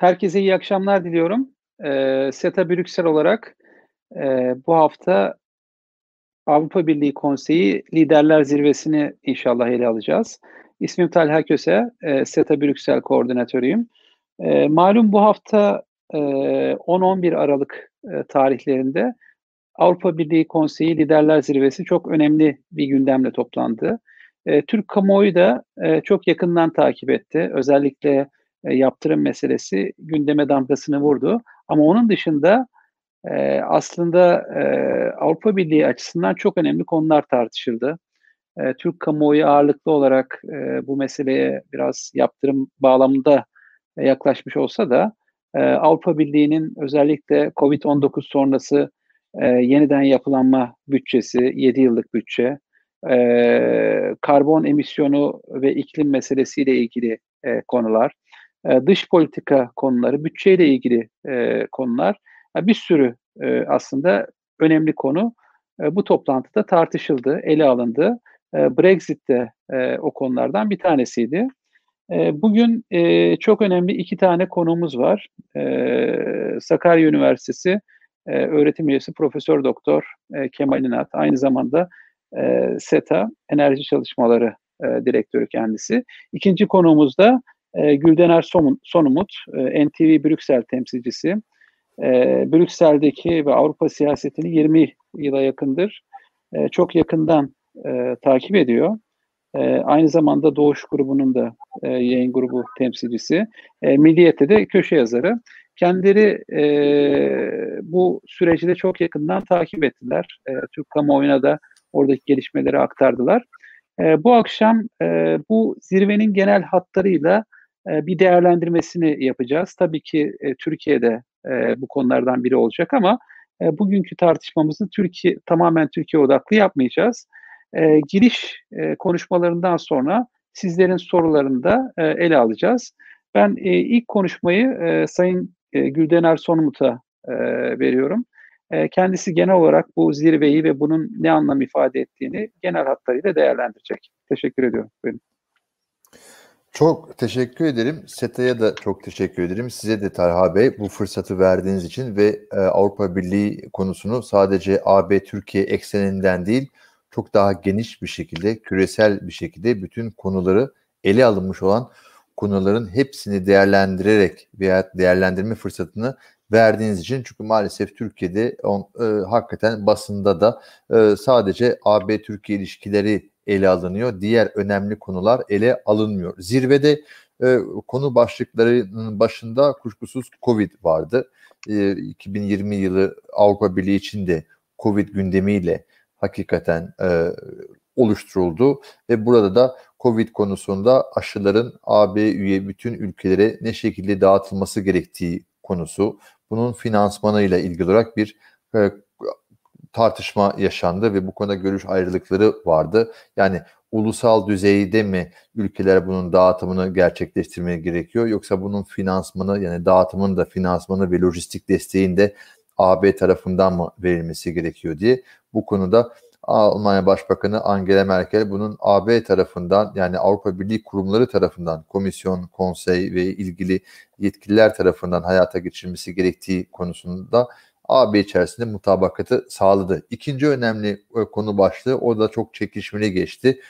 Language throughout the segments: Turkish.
Herkese iyi akşamlar diliyorum. Eee, SETA Brüksel olarak eee, bu hafta Avrupa Birliği Konseyi Liderler Zirvesi'ni inşallah ele alacağız. İsmim Talha Köse, eee, SETA Brüksel koordinatörüyüm. Eee, malum bu hafta eee, 10-11 Aralık eee, tarihlerinde Avrupa Birliği Konseyi Liderler Zirvesi çok önemli bir gündemle toplandı. Eee, Türk kamuoyu da eee, çok yakından takip etti. Özellikle eee, yaptırım meselesi gündeme damgasını vurdu. Ama onun dışında eee, aslında eee, Avrupa Birliği açısından çok önemli konular tartışıldı. Eee, Türk kamuoyu ağırlıklı olarak eee, bu meseleye biraz yaptırım bağlamında e, yaklaşmış olsa da eee, Avrupa Birliği'nin özellikle COVID-19 sonrası eee, yeniden yapılanma bütçesi, 7 yıllık bütçe, eee, karbon emisyonu ve iklim meselesiyle ilgili eee, konular, eee, dış politika konuları, bütçeyle ilgili eee, konular, ya bir sürü eee, aslında önemli konu eee, bu toplantıda tartışıldı, ele alındı. Eee, Brexit de eee, o konulardan bir tanesiydi. Eee, bugün eee, çok önemli iki tane konuğumuz var. Eee, Sakarya Üniversitesi eee, öğretim üyesi Profesör Doktor eee, Kemal İnat, aynı zamanda eee, SETA Enerji Çalışmaları eee, Direktörü kendisi. İkinci konuğumuz da eee, Güldener Son- Sonumut, eee, NTV Brüksel temsilcisi. Eee, Brüksel'deki ve Avrupa siyasetini 20 yıla yakındır eee, çok yakından eee, takip ediyor. Eee, aynı zamanda Doğuş grubunun da eee, yayın grubu temsilcisi. Eee, Milliyet'te de köşe yazarı. Kendileri eee, bu süreci de çok yakından takip ettiler. Eee, Türk kamuoyuna da oradaki gelişmeleri aktardılar. Eee, bu akşam eee, bu zirvenin genel hatlarıyla eee, bir değerlendirmesini yapacağız. Tabii ki eee, Türkiye'de eee, bu konulardan biri olacak ama eee, bugünkü tartışmamızı Türkiye tamamen Türkiye odaklı yapmayacağız. Eee, giriş eee, konuşmalarından sonra sizlerin sorularını da eee, ele alacağız. Ben eee, ilk konuşmayı eee, Sayın eee, Güldener Sonumut'a eee, veriyorum. Eee, kendisi genel olarak bu zirveyi ve bunun ne anlam ifade ettiğini genel hatlarıyla değerlendirecek. Teşekkür ediyorum. Buyurun. Çok teşekkür ederim. SETA'ya da çok teşekkür ederim. Size de Talha Bey bu fırsatı verdiğiniz için ve e, Avrupa Birliği konusunu sadece AB Türkiye ekseninden değil çok daha geniş bir şekilde, küresel bir şekilde bütün konuları ele alınmış olan konuların hepsini değerlendirerek veya değerlendirme fırsatını verdiğiniz için çünkü maalesef Türkiye'de on, e, hakikaten basında da e, sadece AB Türkiye ilişkileri ele alınıyor. Diğer önemli konular ele alınmıyor. Zirvede e, konu başlıklarının başında kuşkusuz Covid vardı. E, 2020 yılı Avrupa Birliği için de Covid gündemiyle hakikaten e, oluşturuldu ve burada da Covid konusunda aşıların AB üye bütün ülkelere ne şekilde dağıtılması gerektiği konusu, bunun finansmanıyla ilgili olarak bir e, tartışma yaşandı ve bu konuda görüş ayrılıkları vardı. Yani ulusal düzeyde mi ülkeler bunun dağıtımını gerçekleştirmeye gerekiyor yoksa bunun finansmanı yani dağıtımın da finansmanı ve lojistik desteğin de AB tarafından mı verilmesi gerekiyor diye bu konuda Almanya Başbakanı Angela Merkel bunun AB tarafından yani Avrupa Birliği kurumları tarafından komisyon, konsey ve ilgili yetkililer tarafından hayata geçirilmesi gerektiği konusunda AB içerisinde mutabakatı sağladı. İkinci önemli e, konu başlığı o da çok çekişmeli geçti.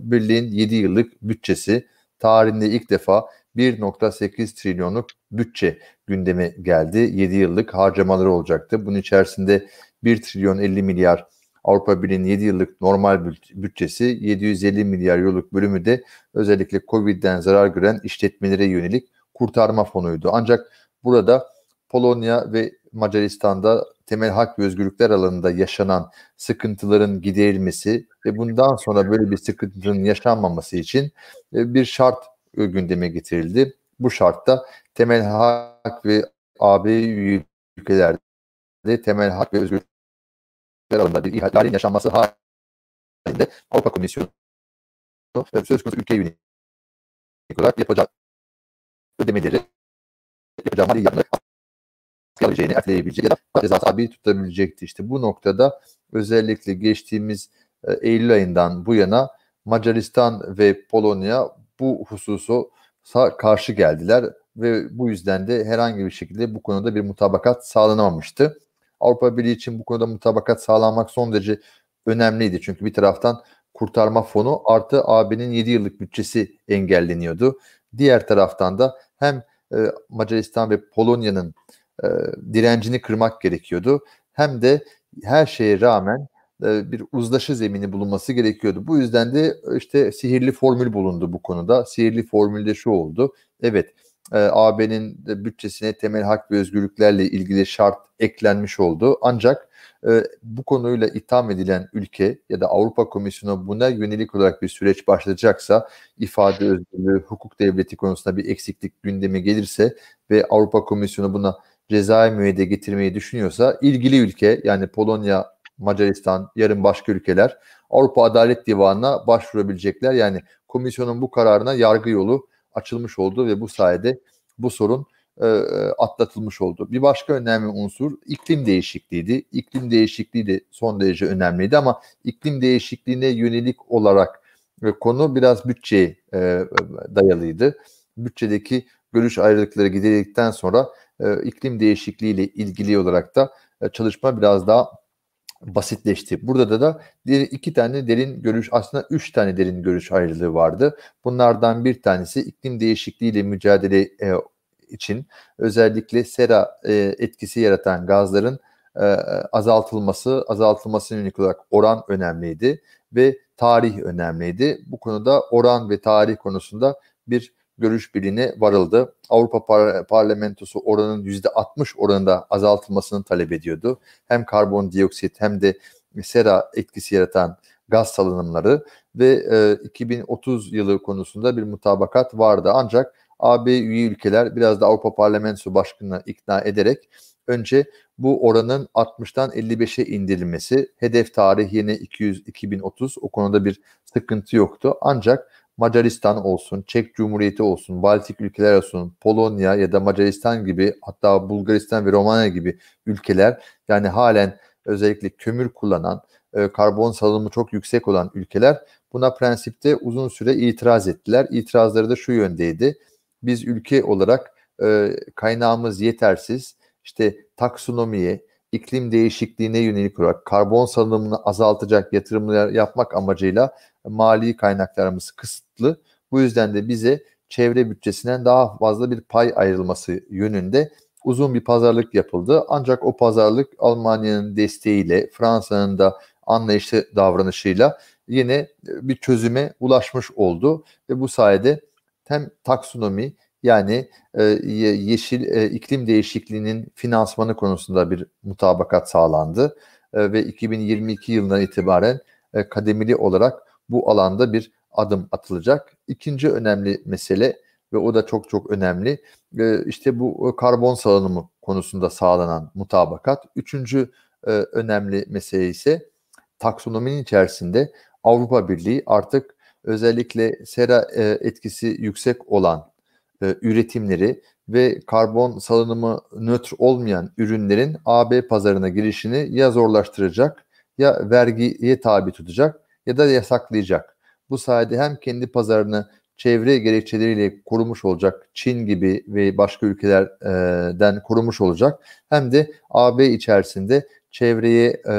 Birliğin 7 yıllık bütçesi tarihinde ilk defa 1.8 trilyonluk bütçe gündeme geldi. 7 yıllık harcamaları olacaktı. Bunun içerisinde 1 trilyon 50 milyar Avrupa Birliği'nin 7 yıllık normal bütçesi 750 milyar euroluk bölümü de özellikle Covid'den zarar gören işletmelere yönelik kurtarma fonuydu. Ancak burada Polonya ve Macaristan'da temel hak ve özgürlükler alanında yaşanan sıkıntıların giderilmesi ve bundan sonra böyle bir sıkıntının yaşanmaması için e, bir şart gündeme getirildi. Bu şartta temel hak ve AB ülkelerde temel hak ve özgürlükler alanında bir ihlalin yaşanması halinde Avrupa Komisyonu söz konusu ülkeye yönelik olarak yapacak ödemeleri yapacağı mali yapmak alacağını erteleyebilecek ya da ceza tabi tutabilecekti. İşte bu noktada özellikle geçtiğimiz e, Eylül ayından bu yana Macaristan ve Polonya bu hususu karşı geldiler. ve bu yüzden de herhangi bir şekilde bu konuda bir mutabakat sağlanamamıştı. Avrupa Birliği için bu konuda mutabakat sağlanmak son derece önemliydi. Çünkü bir taraftan kurtarma fonu artı AB'nin 7 yıllık bütçesi engelleniyordu. Diğer taraftan da hem e, Macaristan ve Polonya'nın e, direncini kırmak gerekiyordu. Hem de her şeye rağmen e, bir uzlaşı zemini bulunması gerekiyordu. Bu yüzden de işte sihirli formül bulundu bu konuda. Sihirli formülde şu oldu. Evet e, AB'nin bütçesine temel hak ve özgürlüklerle ilgili şart eklenmiş oldu. Ancak e, bu konuyla itham edilen ülke ya da Avrupa Komisyonu buna yönelik olarak bir süreç başlayacaksa ifade özgürlüğü, hukuk devleti konusunda bir eksiklik gündemi gelirse ve Avrupa Komisyonu buna cezai müeyyide getirmeyi düşünüyorsa ilgili ülke yani Polonya, Macaristan, yarın başka ülkeler Avrupa Adalet Divanı'na başvurabilecekler. Yani komisyonun bu kararına yargı yolu açılmış oldu ve bu sayede bu sorun e, atlatılmış oldu. Bir başka önemli unsur iklim değişikliğiydi. İklim değişikliği de son derece önemliydi ama iklim değişikliğine yönelik olarak e, konu biraz bütçeye e, dayalıydı. Bütçedeki görüş ayrılıkları giderildikten sonra e, iklim değişikliği ile ilgili olarak da e, çalışma biraz daha basitleşti. Burada da da iki tane derin görüş aslında üç tane derin görüş ayrılığı vardı. Bunlardan bir tanesi iklim değişikliğiyle mücadele e, için özellikle sera e, etkisi yaratan gazların e, azaltılması, azaltılmasına yönelik olarak oran önemliydi ve tarih önemliydi. Bu konuda oran ve tarih konusunda bir görüş birliğine varıldı. Avrupa Par Parlamentosu oranın %60 oranında azaltılmasını talep ediyordu. Hem karbondioksit hem de sera etkisi yaratan gaz salınımları ve e, 2030 yılı konusunda bir mutabakat vardı. Ancak AB üye ülkeler biraz da Avrupa Parlamentosu Başkanı'na ikna ederek önce bu oranın 60'tan 55'e indirilmesi, hedef tarih yine 200 2030 o konuda bir sıkıntı yoktu. Ancak Macaristan olsun, Çek Cumhuriyeti olsun, Baltik ülkeler olsun, Polonya ya da Macaristan gibi hatta Bulgaristan ve Romanya gibi ülkeler yani halen özellikle kömür kullanan, e, karbon salınımı çok yüksek olan ülkeler buna prensipte uzun süre itiraz ettiler. İtirazları da şu yöndeydi. Biz ülke olarak e, kaynağımız yetersiz, işte taksonomiye, iklim değişikliğine yönelik olarak karbon salınımını azaltacak yatırımlar yapmak amacıyla mali kaynaklarımız kısıtlı. Bu yüzden de bize çevre bütçesinden daha fazla bir pay ayrılması yönünde uzun bir pazarlık yapıldı. Ancak o pazarlık Almanya'nın desteğiyle, Fransa'nın da anlayışlı davranışıyla yine bir çözüme ulaşmış oldu ve bu sayede hem taksonomi yani e, yeşil e, iklim değişikliğinin finansmanı konusunda bir mutabakat sağlandı e, ve 2022 yılından itibaren e, kademeli olarak bu alanda bir adım atılacak. İkinci önemli mesele ve o da çok çok önemli e, işte bu karbon salınımı konusunda sağlanan mutabakat. Üçüncü e, önemli mesele ise taksonominin içerisinde Avrupa Birliği artık özellikle sera e, etkisi yüksek olan e, üretimleri ve karbon salınımı nötr olmayan ürünlerin AB pazarına girişini ya zorlaştıracak ya vergiye tabi tutacak ya da yasaklayacak. Bu sayede hem kendi pazarını çevre gerekçeleriyle korumuş olacak Çin gibi ve başka ülkelerden korumuş olacak hem de AB içerisinde çevreye e,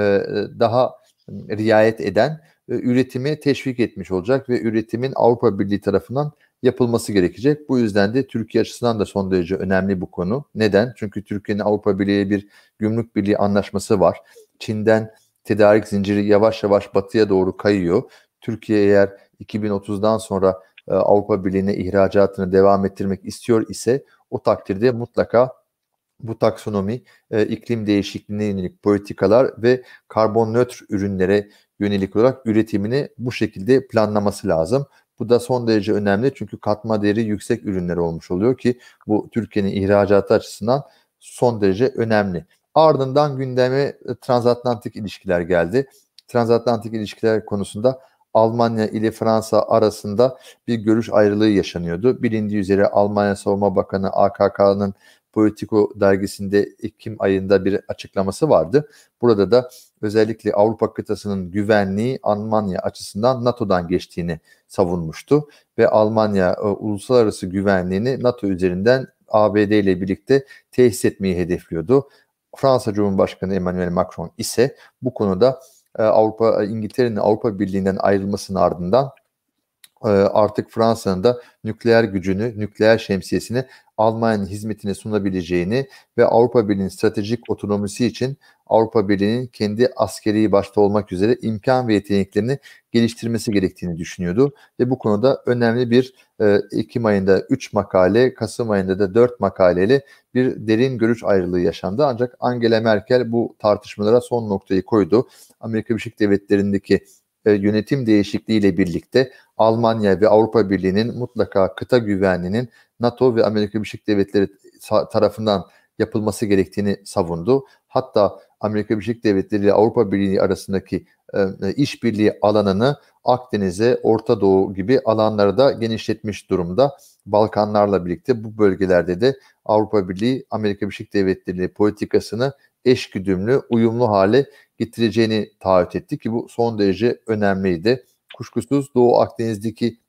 daha riayet eden e, üretimi teşvik etmiş olacak ve üretimin Avrupa Birliği tarafından yapılması gerekecek. Bu yüzden de Türkiye açısından da son derece önemli bu konu. Neden? Çünkü Türkiye'nin Avrupa Birliği bir gümrük birliği anlaşması var. Çin'den tedarik zinciri yavaş yavaş batıya doğru kayıyor. Türkiye eğer 2030'dan sonra e, Avrupa Birliği'ne ihracatını devam ettirmek istiyor ise o takdirde mutlaka bu taksonomi, e, iklim değişikliğine yönelik politikalar ve karbon nötr ürünlere yönelik olarak üretimini bu şekilde planlaması lazım. Bu da son derece önemli çünkü katma değeri yüksek ürünler olmuş oluyor ki bu Türkiye'nin ihracatı açısından son derece önemli. Ardından gündeme e, transatlantik ilişkiler geldi. Transatlantik ilişkiler konusunda Almanya ile Fransa arasında bir görüş ayrılığı yaşanıyordu. Bilindiği üzere Almanya Savunma Bakanı AKK'nın Politico dergisinde Ekim ayında bir açıklaması vardı. Burada da özellikle Avrupa kıtasının güvenliği Almanya açısından NATO'dan geçtiğini savunmuştu ve Almanya e, uluslararası güvenliğini NATO üzerinden ABD ile birlikte tesis etmeyi hedefliyordu. Fransa Cumhurbaşkanı Emmanuel Macron ise bu konuda e, Avrupa İngiltere'nin Avrupa Birliği'nden ayrılmasının ardından e, artık Fransa'nın da nükleer gücünü, nükleer şemsiyesini Almanya'nın hizmetine sunabileceğini ve Avrupa Birliği'nin stratejik otonomisi için Avrupa Birliği'nin kendi askeri başta olmak üzere imkan ve yeteneklerini geliştirmesi gerektiğini düşünüyordu. Ve bu konuda önemli bir e, Ekim ayında 3 makale, Kasım ayında da 4 makaleyle bir derin görüş ayrılığı yaşandı. Ancak Angela Merkel bu tartışmalara son noktayı koydu. Amerika Birleşik Devletleri'ndeki e, yönetim değişikliğiyle birlikte Almanya ve Avrupa Birliği'nin mutlaka kıta güvenliğinin NATO ve Amerika Birleşik Devletleri tarafından yapılması gerektiğini savundu. Hatta Amerika Birleşik Devletleri ile Avrupa Birliği arasındaki e, e işbirliği alanını Akdeniz'e, Orta Doğu gibi alanları da genişletmiş durumda. Balkanlarla birlikte bu bölgelerde de Avrupa Birliği, Amerika Birleşik Devletleri politikasını eşgüdümlü, uyumlu hale getireceğini taahhüt etti ki bu son derece önemliydi. Kuşkusuz Doğu Akdeniz'deki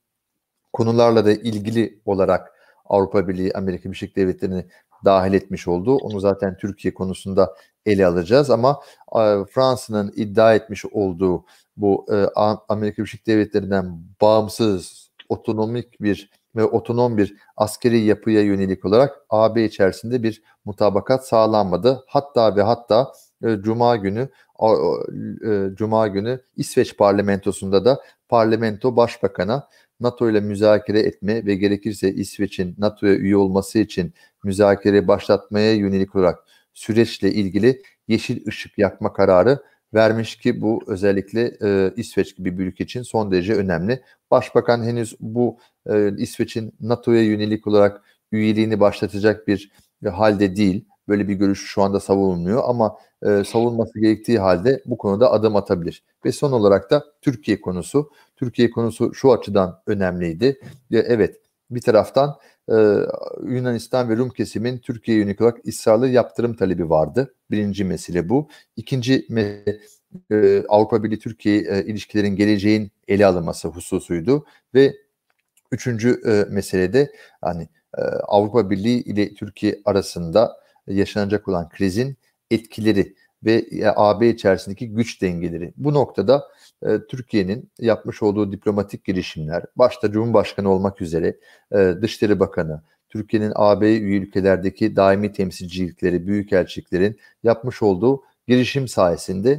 konularla da ilgili olarak Avrupa Birliği, Amerika Birleşik Devletleri'ni dahil etmiş oldu. Onu zaten Türkiye konusunda ele alacağız ama e, Fransa'nın iddia etmiş olduğu bu e, Amerika Birleşik Devletleri'nden bağımsız, otonomik bir ve otonom bir askeri yapıya yönelik olarak AB içerisinde bir mutabakat sağlanmadı. Hatta ve hatta e, Cuma günü Cuma günü İsveç parlamentosunda da parlamento başbakana NATO ile müzakere etme ve gerekirse İsveç'in NATO'ya üye olması için müzakere başlatmaya yönelik olarak süreçle ilgili yeşil ışık yakma kararı vermiş ki bu özellikle e, İsveç gibi bir ülke için son derece önemli. Başbakan henüz bu e, İsveç'in NATO'ya yönelik olarak üyeliğini başlatacak bir e, halde değil. Böyle bir görüş şu anda savunulmuyor ama e, savunması gerektiği halde bu konuda adım atabilir. Ve son olarak da Türkiye konusu. Türkiye konusu şu açıdan önemliydi. E, evet bir taraftan e, Yunanistan ve Rum kesimin Türkiye'ye yönelik olarak ısrarlı yaptırım talebi vardı. Birinci mesele bu. İkinci mesele e, Avrupa Birliği Türkiye e, ilişkilerin geleceğin ele alınması hususuydu ve üçüncü e, meselede hani e, Avrupa Birliği ile Türkiye arasında yaşanacak olan krizin etkileri ve AB içerisindeki güç dengeleri. Bu noktada e, Türkiye'nin yapmış olduğu diplomatik girişimler, başta Cumhurbaşkanı olmak üzere e, Dışişleri Bakanı, Türkiye'nin AB üye ülkelerdeki daimi temsilcilikleri, büyükelçiliklerin yapmış olduğu girişim sayesinde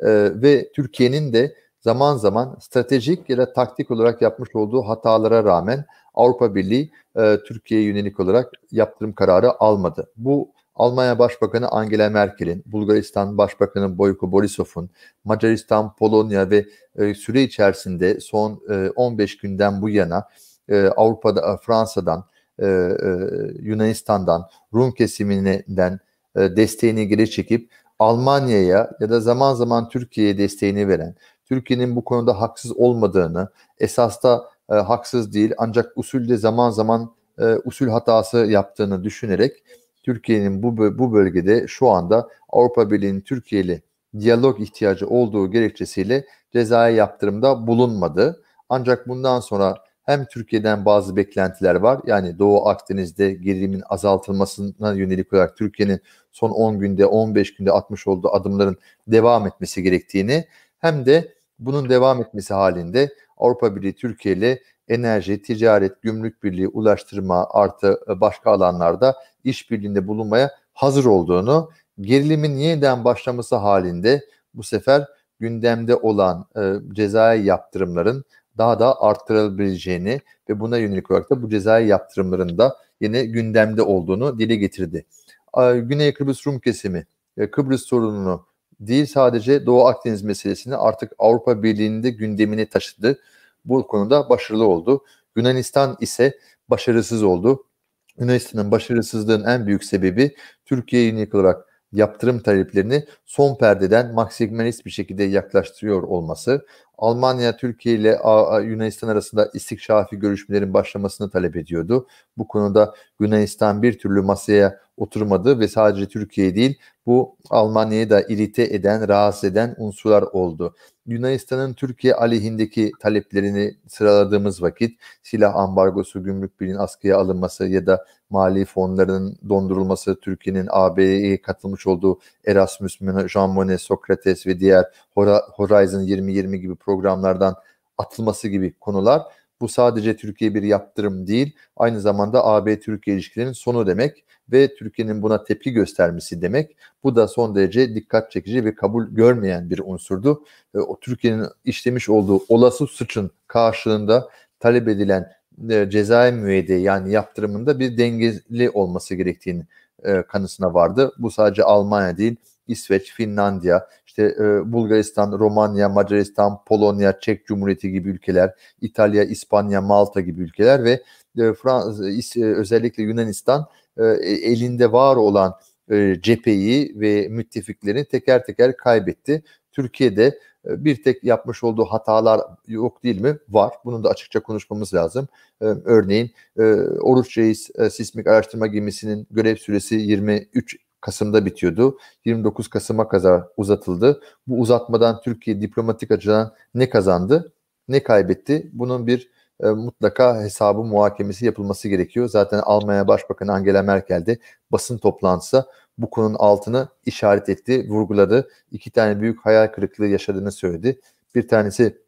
e, ve Türkiye'nin de zaman zaman stratejik ya da taktik olarak yapmış olduğu hatalara rağmen Avrupa Birliği e, Türkiye'ye yönelik olarak yaptırım kararı almadı. Bu Almanya Başbakanı Angela Merkel'in, Bulgaristan Başbakanı Boyko Borisov'un, Macaristan, Polonya ve e, süre içerisinde son e, 15 günden bu yana e, Avrupa'da, e, Fransa'dan, e, e, Yunanistan'dan, Rum kesiminden e, desteğini geri çekip Almanya'ya ya da zaman zaman Türkiye'ye desteğini veren, Türkiye'nin bu konuda haksız olmadığını, esas da e, haksız değil ancak usulde zaman zaman e, usul hatası yaptığını düşünerek Türkiye'nin bu bu bölgede şu anda Avrupa Birliği'nin Türkiye ile diyalog ihtiyacı olduğu gerekçesiyle cezai yaptırımda bulunmadı. Ancak bundan sonra hem Türkiye'den bazı beklentiler var. Yani Doğu Akdeniz'de gerilimin azaltılmasına yönelik olarak Türkiye'nin son 10 günde 15 günde atmış olduğu adımların devam etmesi gerektiğini hem de bunun devam etmesi halinde Avrupa Birliği Türkiye ile enerji, ticaret, gümrük birliği, ulaştırma artı e, başka alanlarda işbirliğinde bulunmaya hazır olduğunu, gerilimin yeniden başlaması halinde bu sefer gündemde olan e, cezai yaptırımların daha da arttırılabileceğini ve buna yönelik olarak da bu cezai yaptırımların da yine gündemde olduğunu dile getirdi. Güney Kıbrıs Rum kesimi e, Kıbrıs sorununu değil sadece Doğu Akdeniz meselesini artık Avrupa Birliği'nde gündemine taşıdı. Bu konuda başarılı oldu. Yunanistan ise başarısız oldu. Yunanistan'ın başarısızlığın en büyük sebebi Türkiye'ye yönelik olarak yaptırım taleplerini son perdeden maksimalist bir şekilde yaklaştırıyor olması, Almanya, Türkiye ile Yunanistan arasında istikşafi görüşmelerin başlamasını talep ediyordu. Bu konuda Yunanistan bir türlü masaya oturmadı ve sadece Türkiye değil bu Almanya'yı da irite eden, rahatsız eden unsurlar oldu. Yunanistan'ın Türkiye aleyhindeki taleplerini sıraladığımız vakit silah ambargosu, gümrük birliğinin askıya alınması ya da mali fonların dondurulması, Türkiye'nin AB'ye katılmış olduğu Erasmus, Jean Monnet, Sokrates ve diğer Horizon 2020 gibi programlardan atılması gibi konular bu sadece Türkiye bir yaptırım değil, aynı zamanda AB-Türkiye ilişkilerinin sonu demek ve Türkiye'nin buna tepki göstermesi demek. Bu da son derece dikkat çekici ve kabul görmeyen bir unsurdu. E, o Türkiye'nin işlemiş olduğu olası suçun karşılığında talep edilen e, cezai müeyyide yani yaptırımında bir dengeli olması gerektiğini e, kanısına vardı. Bu sadece Almanya değil, İsveç, Finlandiya, işte e, Bulgaristan, Romanya, Macaristan, Polonya, Çek Cumhuriyeti gibi ülkeler, İtalya, İspanya, Malta gibi ülkeler ve e, Fransa, e, özellikle Yunanistan e, elinde var olan e, cepheyi ve müttefiklerini teker teker kaybetti. Türkiye'de e, bir tek yapmış olduğu hatalar yok değil mi? Var. Bunu da açıkça konuşmamız lazım. E, örneğin e, Oruç Reis e, sismik araştırma gemisinin görev süresi 23 Kasım'da bitiyordu. 29 Kasım'a kadar uzatıldı. Bu uzatmadan Türkiye diplomatik açıdan ne kazandı, ne kaybetti? Bunun bir e, mutlaka hesabı muhakemesi yapılması gerekiyor. Zaten Almanya Başbakanı Angela Merkel de basın toplantısı bu konunun altını işaret etti, vurguladı. İki tane büyük hayal kırıklığı yaşadığını söyledi. Bir tanesi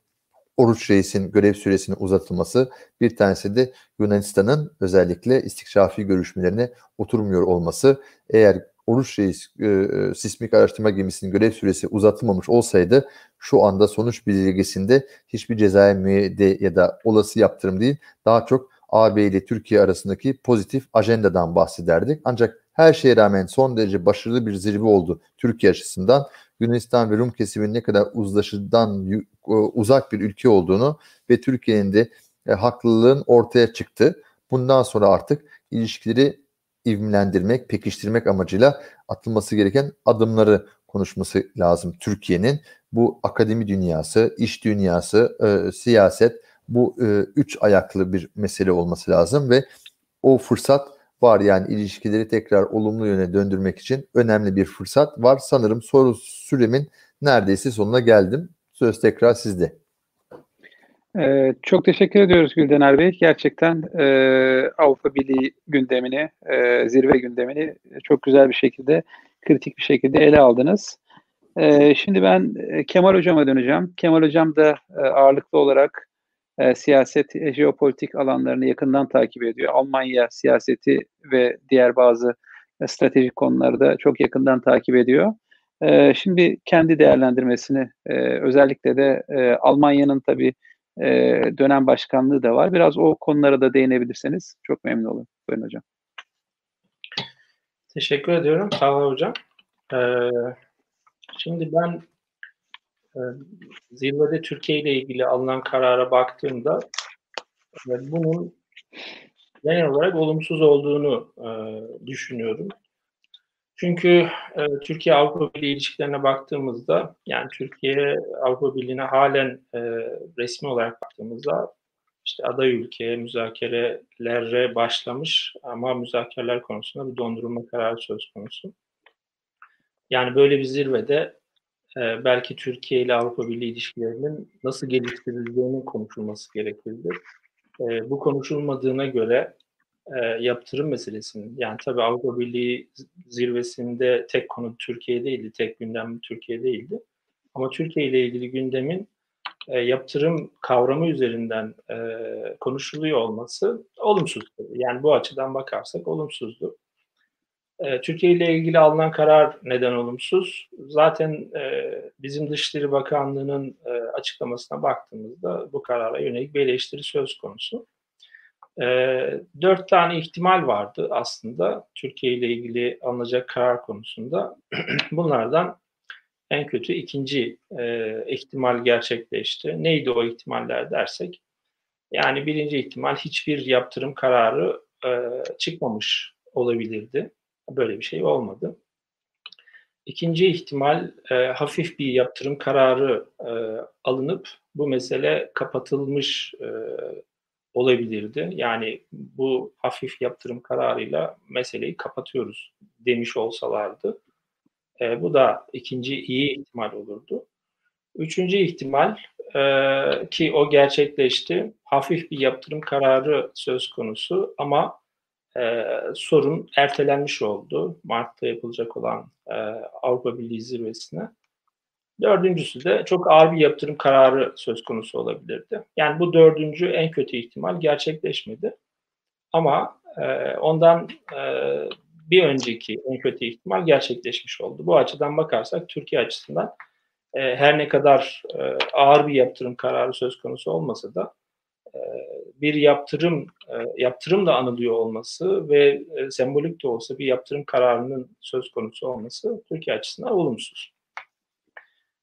Oruç Reis'in görev süresinin uzatılması, bir tanesi de Yunanistan'ın özellikle istikşafi görüşmelerine oturmuyor olması. Eğer Oruç Reis e, e, sismik araştırma gemisinin görev süresi uzatılmamış olsaydı şu anda sonuç bildirgesinde hiçbir cezai müeyyide ya da olası yaptırım değil daha çok AB ile Türkiye arasındaki pozitif ajendadan bahsederdik. Ancak her şeye rağmen son derece başarılı bir zirve oldu Türkiye açısından. Yunanistan ve Rum kesiminin ne kadar uzlaşıdan e, uzak bir ülke olduğunu ve Türkiye'nin de e, haklılığın ortaya çıktı. Bundan sonra artık ilişkileri ivmelendirmek, pekiştirmek amacıyla atılması gereken adımları konuşması lazım Türkiye'nin. Bu akademi dünyası, iş dünyası, e, siyaset bu e, üç ayaklı bir mesele olması lazım ve o fırsat var yani ilişkileri tekrar olumlu yöne döndürmek için önemli bir fırsat var. Sanırım soru süremin neredeyse sonuna geldim. Söz tekrar sizde. Ee, çok teşekkür ediyoruz Güldener Bey. Gerçekten e, Avrupa Birliği gündemini, e, zirve gündemini çok güzel bir şekilde, kritik bir şekilde ele aldınız. E, şimdi ben e, Kemal Hocam'a döneceğim. Kemal Hocam da e, ağırlıklı olarak e, siyaset, e, jeopolitik alanlarını yakından takip ediyor. Almanya siyaseti ve diğer bazı e, stratejik konuları da çok yakından takip ediyor. E, şimdi kendi değerlendirmesini, e, özellikle de e, Almanya'nın tabii e, dönem başkanlığı da var. Biraz o konulara da değinebilirseniz çok memnun olurum. Buyurun hocam. Teşekkür ediyorum. Sağ olun hocam. Ee, şimdi ben e, zirvede Türkiye ile ilgili alınan karara baktığımda e, bunun genel olarak olumsuz olduğunu e, düşünüyorum. Çünkü e, Türkiye Avrupa Birliği ilişkilerine baktığımızda yani Türkiye Avrupa Birliği'ne halen e, resmi olarak baktığımızda işte aday ülkeye müzakerelere başlamış ama müzakereler konusunda bir dondurulma kararı söz konusu. Yani böyle bir zirvede e, belki Türkiye ile Avrupa Birliği ilişkilerinin nasıl geliştirildiğinin konuşulması gerekirdi. E, bu konuşulmadığına göre e, yaptırım meselesinin yani tabii Avrupa Birliği zirvesinde tek konu Türkiye değildi, tek gündem Türkiye değildi. Ama Türkiye ile ilgili gündemin e, yaptırım kavramı üzerinden e, konuşuluyor olması olumsuz. Yani bu açıdan bakarsak olumsuzdu. E, Türkiye ile ilgili alınan karar neden olumsuz? Zaten e, bizim Dışişleri Bakanlığı'nın e, açıklamasına baktığımızda bu karara yönelik bir eleştiri söz konusu. E, dört tane ihtimal vardı aslında Türkiye ile ilgili alınacak karar konusunda. Bunlardan en kötü ikinci e, ihtimal gerçekleşti. Neydi o ihtimaller dersek? Yani birinci ihtimal hiçbir yaptırım kararı e, çıkmamış olabilirdi. Böyle bir şey olmadı. İkinci ihtimal e, hafif bir yaptırım kararı e, alınıp bu mesele kapatılmış e, olabilirdi. Yani bu hafif yaptırım kararıyla meseleyi kapatıyoruz demiş olsalardı. E, bu da ikinci iyi ihtimal olurdu. Üçüncü ihtimal e, ki o gerçekleşti. Hafif bir yaptırım kararı söz konusu ama e, sorun ertelenmiş oldu. Mart'ta yapılacak olan e, Avrupa Birliği zirvesine. Dördüncüsü de çok ağır bir yaptırım kararı söz konusu olabilirdi. Yani bu dördüncü en kötü ihtimal gerçekleşmedi. Ama e, ondan e, bir önceki en kötü ihtimal gerçekleşmiş oldu. Bu açıdan bakarsak Türkiye açısından e, her ne kadar e, ağır bir yaptırım kararı söz konusu olmasa da e, bir yaptırım e, yaptırım da anılıyor olması ve e, sembolik de olsa bir yaptırım kararının söz konusu olması Türkiye açısından olumsuz.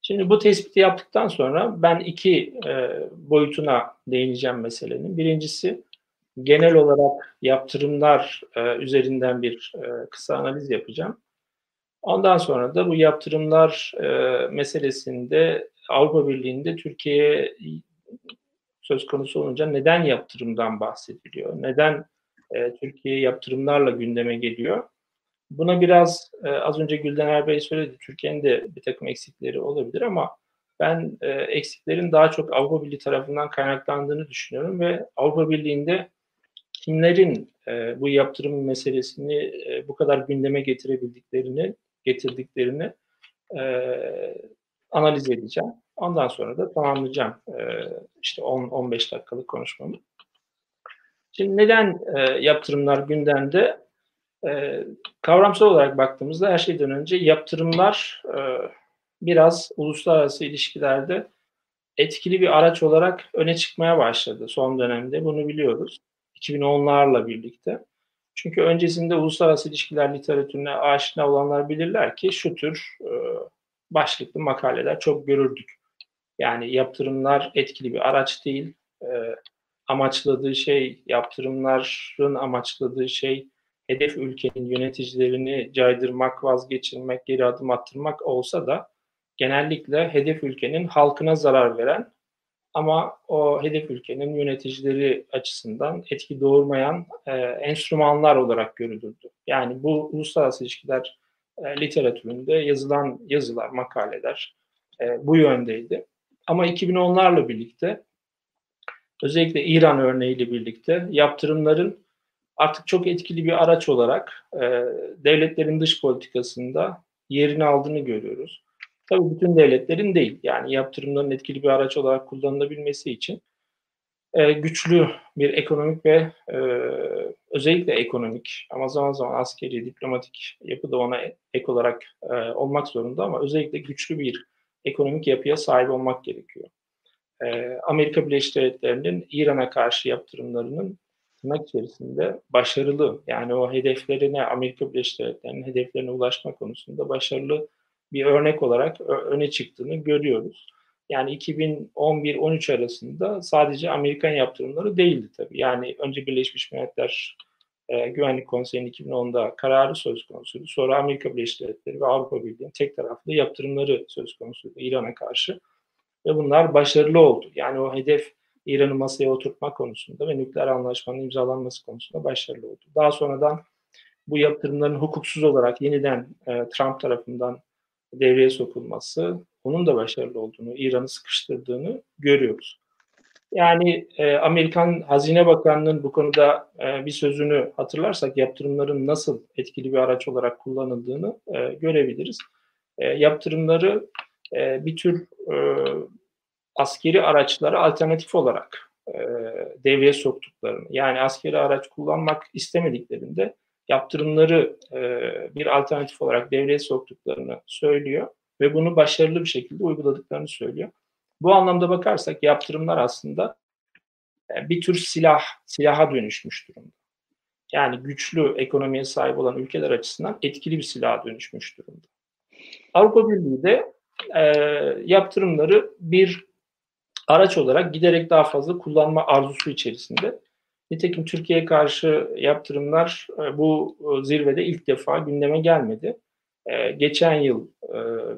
Şimdi bu tespiti yaptıktan sonra ben iki e, boyutuna değineceğim meselenin. Birincisi genel olarak yaptırımlar e, üzerinden bir e, kısa analiz yapacağım. Ondan sonra da bu yaptırımlar e, meselesinde Avrupa Birliği'nde Türkiye söz konusu olunca neden yaptırımdan bahsediliyor? Neden e, Türkiye yaptırımlarla gündeme geliyor? Buna biraz e, az önce Gülden Bey söyledi. Türkiye'nin de bir takım eksikleri olabilir ama ben e, eksiklerin daha çok Avrupa Birliği tarafından kaynaklandığını düşünüyorum ve Avrupa Birliği'nde kimlerin e, bu yaptırım meselesini e, bu kadar gündeme getirebildiklerini, getirdiklerini e, analiz edeceğim. Ondan sonra da tamamlayacağım e, işte 10-15 dakikalık konuşmamı. Şimdi neden e, yaptırımlar gündemde? E, kavramsal olarak baktığımızda her şeyden önce yaptırımlar e, biraz uluslararası ilişkilerde etkili bir araç olarak öne çıkmaya başladı son dönemde. Bunu biliyoruz. 2010'larla birlikte. Çünkü öncesinde uluslararası ilişkiler literatürüne aşina olanlar bilirler ki şu tür e, başlıklı makaleler çok görürdük. Yani yaptırımlar etkili bir araç değil. E, amaçladığı şey, yaptırımların amaçladığı şey hedef ülkenin yöneticilerini caydırmak, vazgeçirmek, geri adım attırmak olsa da genellikle hedef ülkenin halkına zarar veren ama o hedef ülkenin yöneticileri açısından etki doğurmayan e, enstrümanlar olarak görülürdü. Yani bu uluslararası ilişkiler e, literatüründe yazılan yazılar, makaleler e, bu yöndeydi. Ama 2010'larla birlikte özellikle İran örneğiyle birlikte yaptırımların artık çok etkili bir araç olarak e, devletlerin dış politikasında yerini aldığını görüyoruz. Tabii bütün devletlerin değil. Yani yaptırımların etkili bir araç olarak kullanılabilmesi için e, güçlü bir ekonomik ve e, özellikle ekonomik ama zaman zaman askeri, diplomatik yapı da ona ek olarak e, olmak zorunda ama özellikle güçlü bir ekonomik yapıya sahip olmak gerekiyor. E, Amerika Birleşik Devletleri'nin İran'a karşı yaptırımlarının tırnak içerisinde başarılı yani o hedeflerine Amerika Birleşik Devletleri'nin hedeflerine ulaşma konusunda başarılı bir örnek olarak öne çıktığını görüyoruz. Yani 2011-13 arasında sadece Amerikan yaptırımları değildi tabii. Yani önce Birleşmiş Milletler e, Güvenlik Konseyi'nin 2010'da kararı söz konusuydu. Sonra Amerika Birleşik Devletleri ve Avrupa Birliği'nin tek taraflı yaptırımları söz konusuydu İran'a karşı. Ve bunlar başarılı oldu. Yani o hedef İran'ı masaya oturtma konusunda ve nükleer anlaşmanın imzalanması konusunda başarılı oldu. Daha sonradan bu yaptırımların hukuksuz olarak yeniden e, Trump tarafından devreye sokulması onun da başarılı olduğunu, İran'ı sıkıştırdığını görüyoruz. Yani e, Amerikan Hazine Bakanlığı'nın bu konuda e, bir sözünü hatırlarsak yaptırımların nasıl etkili bir araç olarak kullanıldığını e, görebiliriz. E, yaptırımları e, bir tür e, askeri araçlara alternatif olarak e, devreye soktuklarını, yani askeri araç kullanmak istemediklerinde yaptırımları e, bir alternatif olarak devreye soktuklarını söylüyor ve bunu başarılı bir şekilde uyguladıklarını söylüyor. Bu anlamda bakarsak yaptırımlar aslında e, bir tür silah, silaha dönüşmüş durumda. Yani güçlü ekonomiye sahip olan ülkeler açısından etkili bir silaha dönüşmüş durumda. Avrupa Birliği de e, yaptırımları bir araç olarak giderek daha fazla kullanma arzusu içerisinde. Nitekim Türkiye'ye karşı yaptırımlar e, bu e, zirvede ilk defa gündeme gelmedi. E, geçen yıl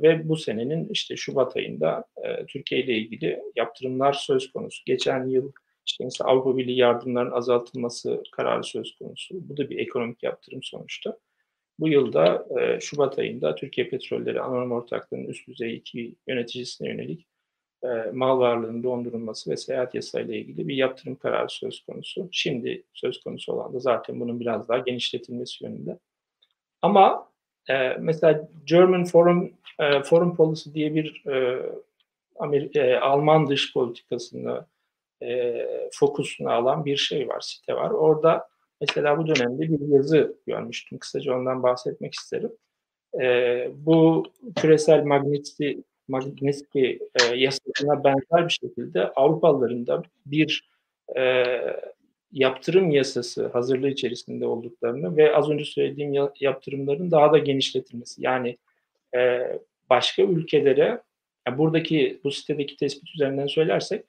ve bu senenin işte Şubat ayında Türkiye ile ilgili yaptırımlar söz konusu. Geçen yıl işte mesela Avrupa Birliği yardımlarının azaltılması kararı söz konusu. Bu da bir ekonomik yaptırım sonuçta. bu yılda Şubat ayında Türkiye Petrolleri Anonim Ortaklığı'nın üst düzey iki yöneticisine yönelik mal varlığının dondurulması ve seyahat yasayla ilgili bir yaptırım kararı söz konusu. Şimdi söz konusu olan da zaten bunun biraz daha genişletilmesi yönünde. Ama e, mesela German Foreign, e, Foreign Policy diye bir e, Amer- e, Alman dış politikasını e, fokusuna alan bir şey var, site var. Orada mesela bu dönemde bir yazı görmüştüm. Kısaca ondan bahsetmek isterim. E, bu küresel Magnitsky, Magnitsky e, yasasına benzer bir şekilde Avrupalıların da bir e, yaptırım yasası hazırlığı içerisinde olduklarını ve az önce söylediğim ya, yaptırımların daha da genişletilmesi. Yani e, başka ülkelere yani buradaki bu sitedeki tespit üzerinden söylersek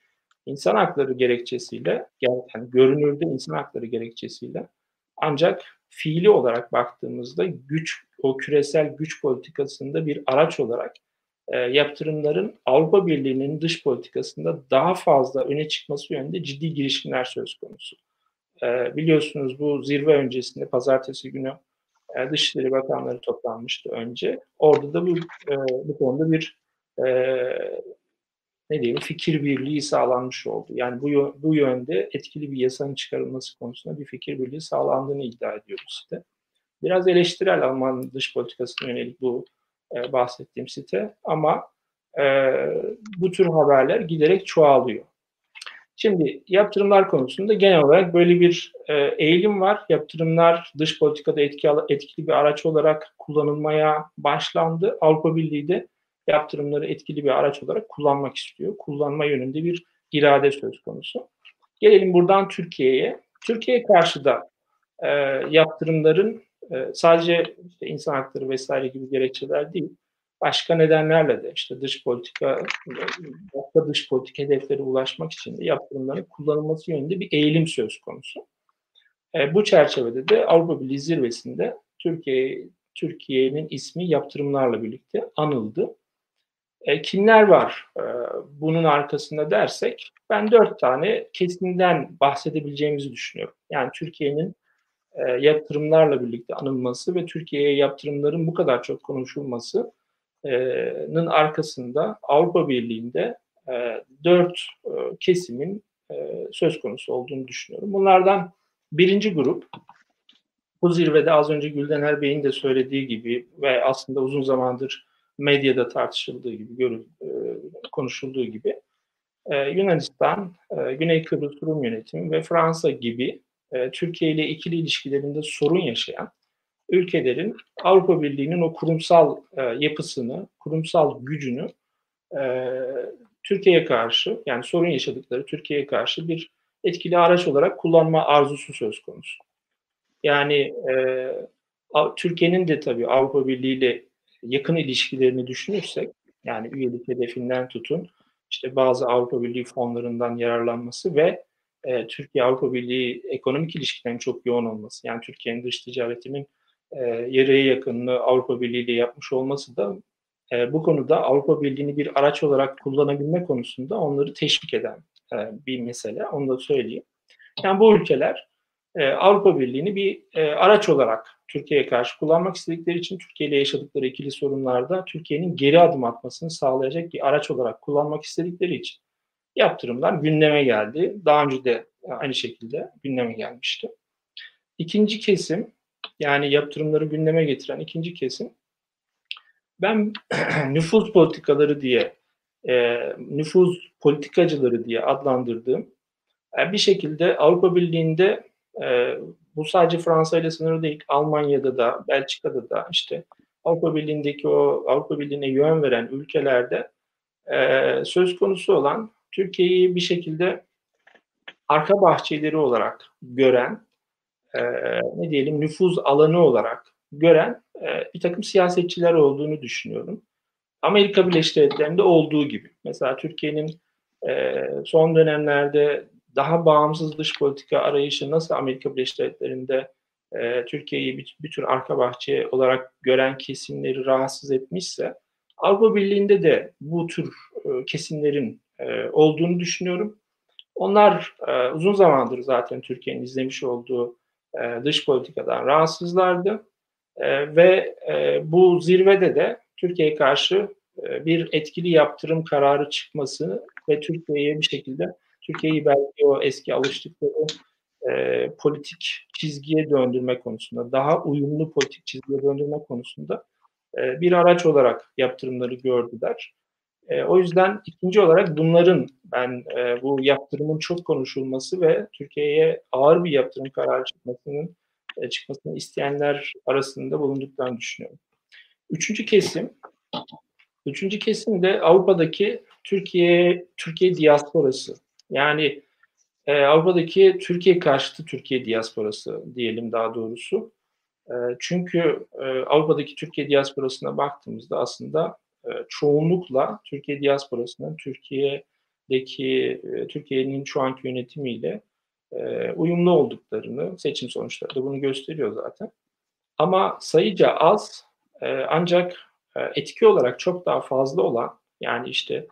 insan hakları gerekçesiyle yani görünürde insan hakları gerekçesiyle ancak fiili olarak baktığımızda güç o küresel güç politikasında bir araç olarak e, yaptırımların Avrupa Birliği'nin dış politikasında daha fazla öne çıkması yönünde ciddi girişimler söz konusu. E, biliyorsunuz bu zirve öncesinde pazartesi günü e, Dışişleri Bakanları toplanmıştı önce. Orada da bu, e, bu konuda bir e, ne diyelim fikir birliği sağlanmış oldu. Yani bu bu yönde etkili bir yasanın çıkarılması konusunda bir fikir birliği sağlandığını iddia ediyoruz site. Biraz eleştirel Alman dış politikasına yönelik bu e, bahsettiğim site ama e, bu tür haberler giderek çoğalıyor. Şimdi yaptırımlar konusunda genel olarak böyle bir e, eğilim var. Yaptırımlar dış politikada etkili, etkili bir araç olarak kullanılmaya başlandı. Avrupa Birliği de yaptırımları etkili bir araç olarak kullanmak istiyor. Kullanma yönünde bir irade söz konusu. Gelelim buradan Türkiye'ye. Türkiye'ye karşı da e, yaptırımların e, sadece işte insan hakları vesaire gibi gerekçeler değil, başka nedenlerle de işte dış politika, başka dış politik hedeflere ulaşmak için de yaptırımların kullanılması yönünde bir eğilim söz konusu. E, bu çerçevede de Avrupa Birliği zirvesinde Türkiye Türkiye'nin ismi yaptırımlarla birlikte anıldı. E, kimler var e, bunun arkasında dersek ben dört tane kesinden bahsedebileceğimizi düşünüyorum. Yani Türkiye'nin e, yatırımlarla birlikte anılması ve Türkiye'ye yaptırımların bu kadar çok konuşulmasının arkasında Avrupa Birliği'nde e, dört e, kesimin e, söz konusu olduğunu düşünüyorum. Bunlardan birinci grup bu zirvede az önce Güldener Bey'in de söylediği gibi ve aslında uzun zamandır medyada tartışıldığı gibi, e, konuşulduğu gibi e, Yunanistan, e, Güney Kıbrıs Rum Yönetimi ve Fransa gibi e, Türkiye ile ikili ilişkilerinde sorun yaşayan ülkelerin Avrupa Birliği'nin o kurumsal e, yapısını, kurumsal gücünü e, Türkiye'ye karşı yani sorun yaşadıkları Türkiye'ye karşı bir etkili araç olarak kullanma arzusu söz konusu. Yani Türkiye'nin de tabii Avrupa Birliği ile yakın ilişkilerini düşünürsek yani üyelik hedefinden tutun işte bazı Avrupa Birliği fonlarından yararlanması ve e, Türkiye Avrupa Birliği ekonomik ilişkilerin çok yoğun olması yani Türkiye'nin dış ticaretinin e, yarıya yakınını Avrupa Birliği ile yapmış olması da e, bu konuda Avrupa Birliği'ni bir araç olarak kullanabilme konusunda onları teşvik eden e, bir mesele. Onu da söyleyeyim. Yani bu ülkeler e, Avrupa Birliği'ni bir e, araç olarak Türkiye'ye karşı kullanmak istedikleri için Türkiye ile yaşadıkları ikili sorunlarda Türkiye'nin geri adım atmasını sağlayacak bir araç olarak kullanmak istedikleri için yaptırımlar gündeme geldi. Daha önce de aynı şekilde gündeme gelmişti. İkinci kesim yani yaptırımları gündeme getiren ikinci kesim ben nüfus politikaları diye e, nüfus politikacıları diye adlandırdığım e, bir şekilde Avrupa Birliği'nde e, bu sadece Fransa ile sınırlı değil. Almanya'da da, Belçika'da da işte Avrupa Birliği'ndeki o Avrupa Birliği'ne yön veren ülkelerde e, söz konusu olan Türkiye'yi bir şekilde arka bahçeleri olarak gören, e, ne diyelim nüfuz alanı olarak gören e, bir takım siyasetçiler olduğunu düşünüyorum. Amerika Birleşik Devletleri'nde olduğu gibi. Mesela Türkiye'nin e, son dönemlerde daha bağımsız dış politika arayışı nasıl Amerika Birleşik Devletleri'nde e, Türkiye'yi bir, bir tür arka bahçe olarak gören kesimleri rahatsız etmişse Avrupa Birliği'nde de bu tür e, kesimlerin e, olduğunu düşünüyorum. Onlar e, uzun zamandır zaten Türkiye'nin izlemiş olduğu e, dış politikadan rahatsızlardı. Ve bu zirvede de Türkiye'ye karşı bir etkili yaptırım kararı çıkması ve Türkiye'ye bir şekilde Türkiye'yi belki o eski alıştıkları e, politik çizgiye döndürme konusunda, daha uyumlu politik çizgiye döndürme konusunda e, bir araç olarak yaptırımları gördüler. E, o yüzden ikinci olarak bunların ben e, bu yaptırımın çok konuşulması ve Türkiye'ye ağır bir yaptırım kararı çıkmasının e, çıkmasını isteyenler arasında bulunduklarını düşünüyorum. Üçüncü kesim, üçüncü kesim de Avrupa'daki Türkiye Türkiye diasporası. Yani e, Avrupa'daki Türkiye karşıtı Türkiye diasporası diyelim daha doğrusu. E, çünkü e, Avrupa'daki Türkiye diasporasına baktığımızda aslında çoğunlukla Türkiye diasporasının Türkiye'deki e, Türkiye'nin şu anki yönetimiyle e, uyumlu olduklarını seçim sonuçları da bunu gösteriyor zaten. Ama sayıca az e, ancak etki olarak çok daha fazla olan yani işte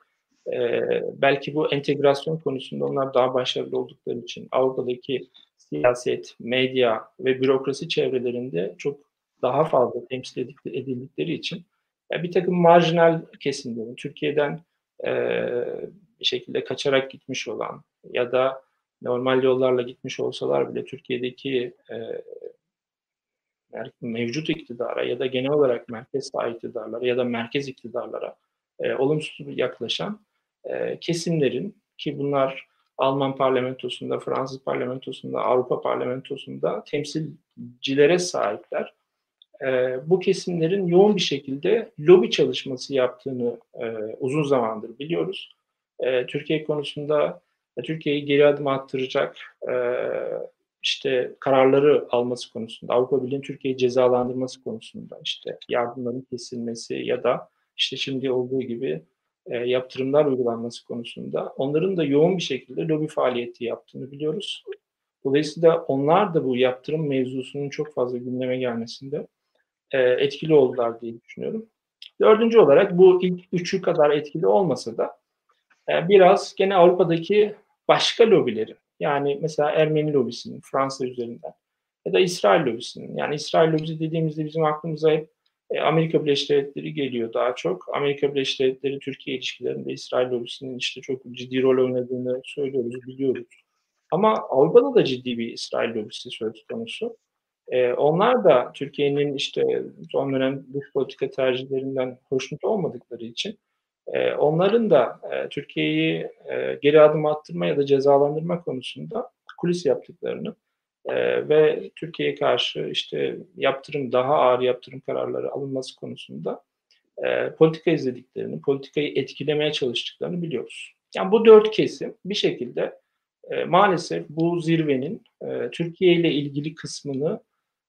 belki bu entegrasyon konusunda onlar daha başarılı oldukları için Avrupa'daki siyaset, medya ve bürokrasi çevrelerinde çok daha fazla temsil edildikleri için yani bir takım marjinal kesimlerin Türkiye'den e, bir şekilde kaçarak gitmiş olan ya da normal yollarla gitmiş olsalar bile Türkiye'deki e, mevcut iktidara ya da genel olarak merkez sağ iktidarlara ya da merkez iktidarlara e, olumsuz yaklaşan e, kesimlerin ki bunlar Alman parlamentosunda, Fransız parlamentosunda, Avrupa parlamentosunda temsilcilere sahipler. E, bu kesimlerin yoğun bir şekilde lobi çalışması yaptığını e, uzun zamandır biliyoruz. E, Türkiye konusunda e, Türkiye'yi geri adım attıracak e, işte kararları alması konusunda, Avrupa Birliği'nin Türkiye'yi cezalandırması konusunda, işte yardımların kesilmesi ya da işte şimdi olduğu gibi e, yaptırımlar uygulanması konusunda onların da yoğun bir şekilde lobi faaliyeti yaptığını biliyoruz. Dolayısıyla onlar da bu yaptırım mevzusunun çok fazla gündeme gelmesinde e, etkili oldular diye düşünüyorum. Dördüncü olarak bu ilk üçü kadar etkili olmasa da e, biraz gene Avrupa'daki başka lobilerin yani mesela Ermeni lobisinin Fransa üzerinden ya da İsrail lobisinin yani İsrail lobisi dediğimizde bizim aklımıza hep e, Amerika Birleşik Devletleri geliyor daha çok. Amerika Birleşik Devletleri Türkiye ilişkilerinde İsrail lobisinin işte çok ciddi rol oynadığını söylüyoruz, biliyoruz. Ama Avrupa'da da ciddi bir İsrail lobisi söz konusu. Ee, onlar da Türkiye'nin işte son dönem dış politika tercihlerinden hoşnut olmadıkları için e, onların da e, Türkiye'yi e, geri adım attırma ya da cezalandırma konusunda kulis yaptıklarını e, ve Türkiye'ye karşı işte yaptırım daha ağır yaptırım kararları alınması konusunda e, politika izlediklerini, politikayı etkilemeye çalıştıklarını biliyoruz. Yani bu dört kesim bir şekilde e, maalesef bu zirvenin e, Türkiye ile ilgili kısmını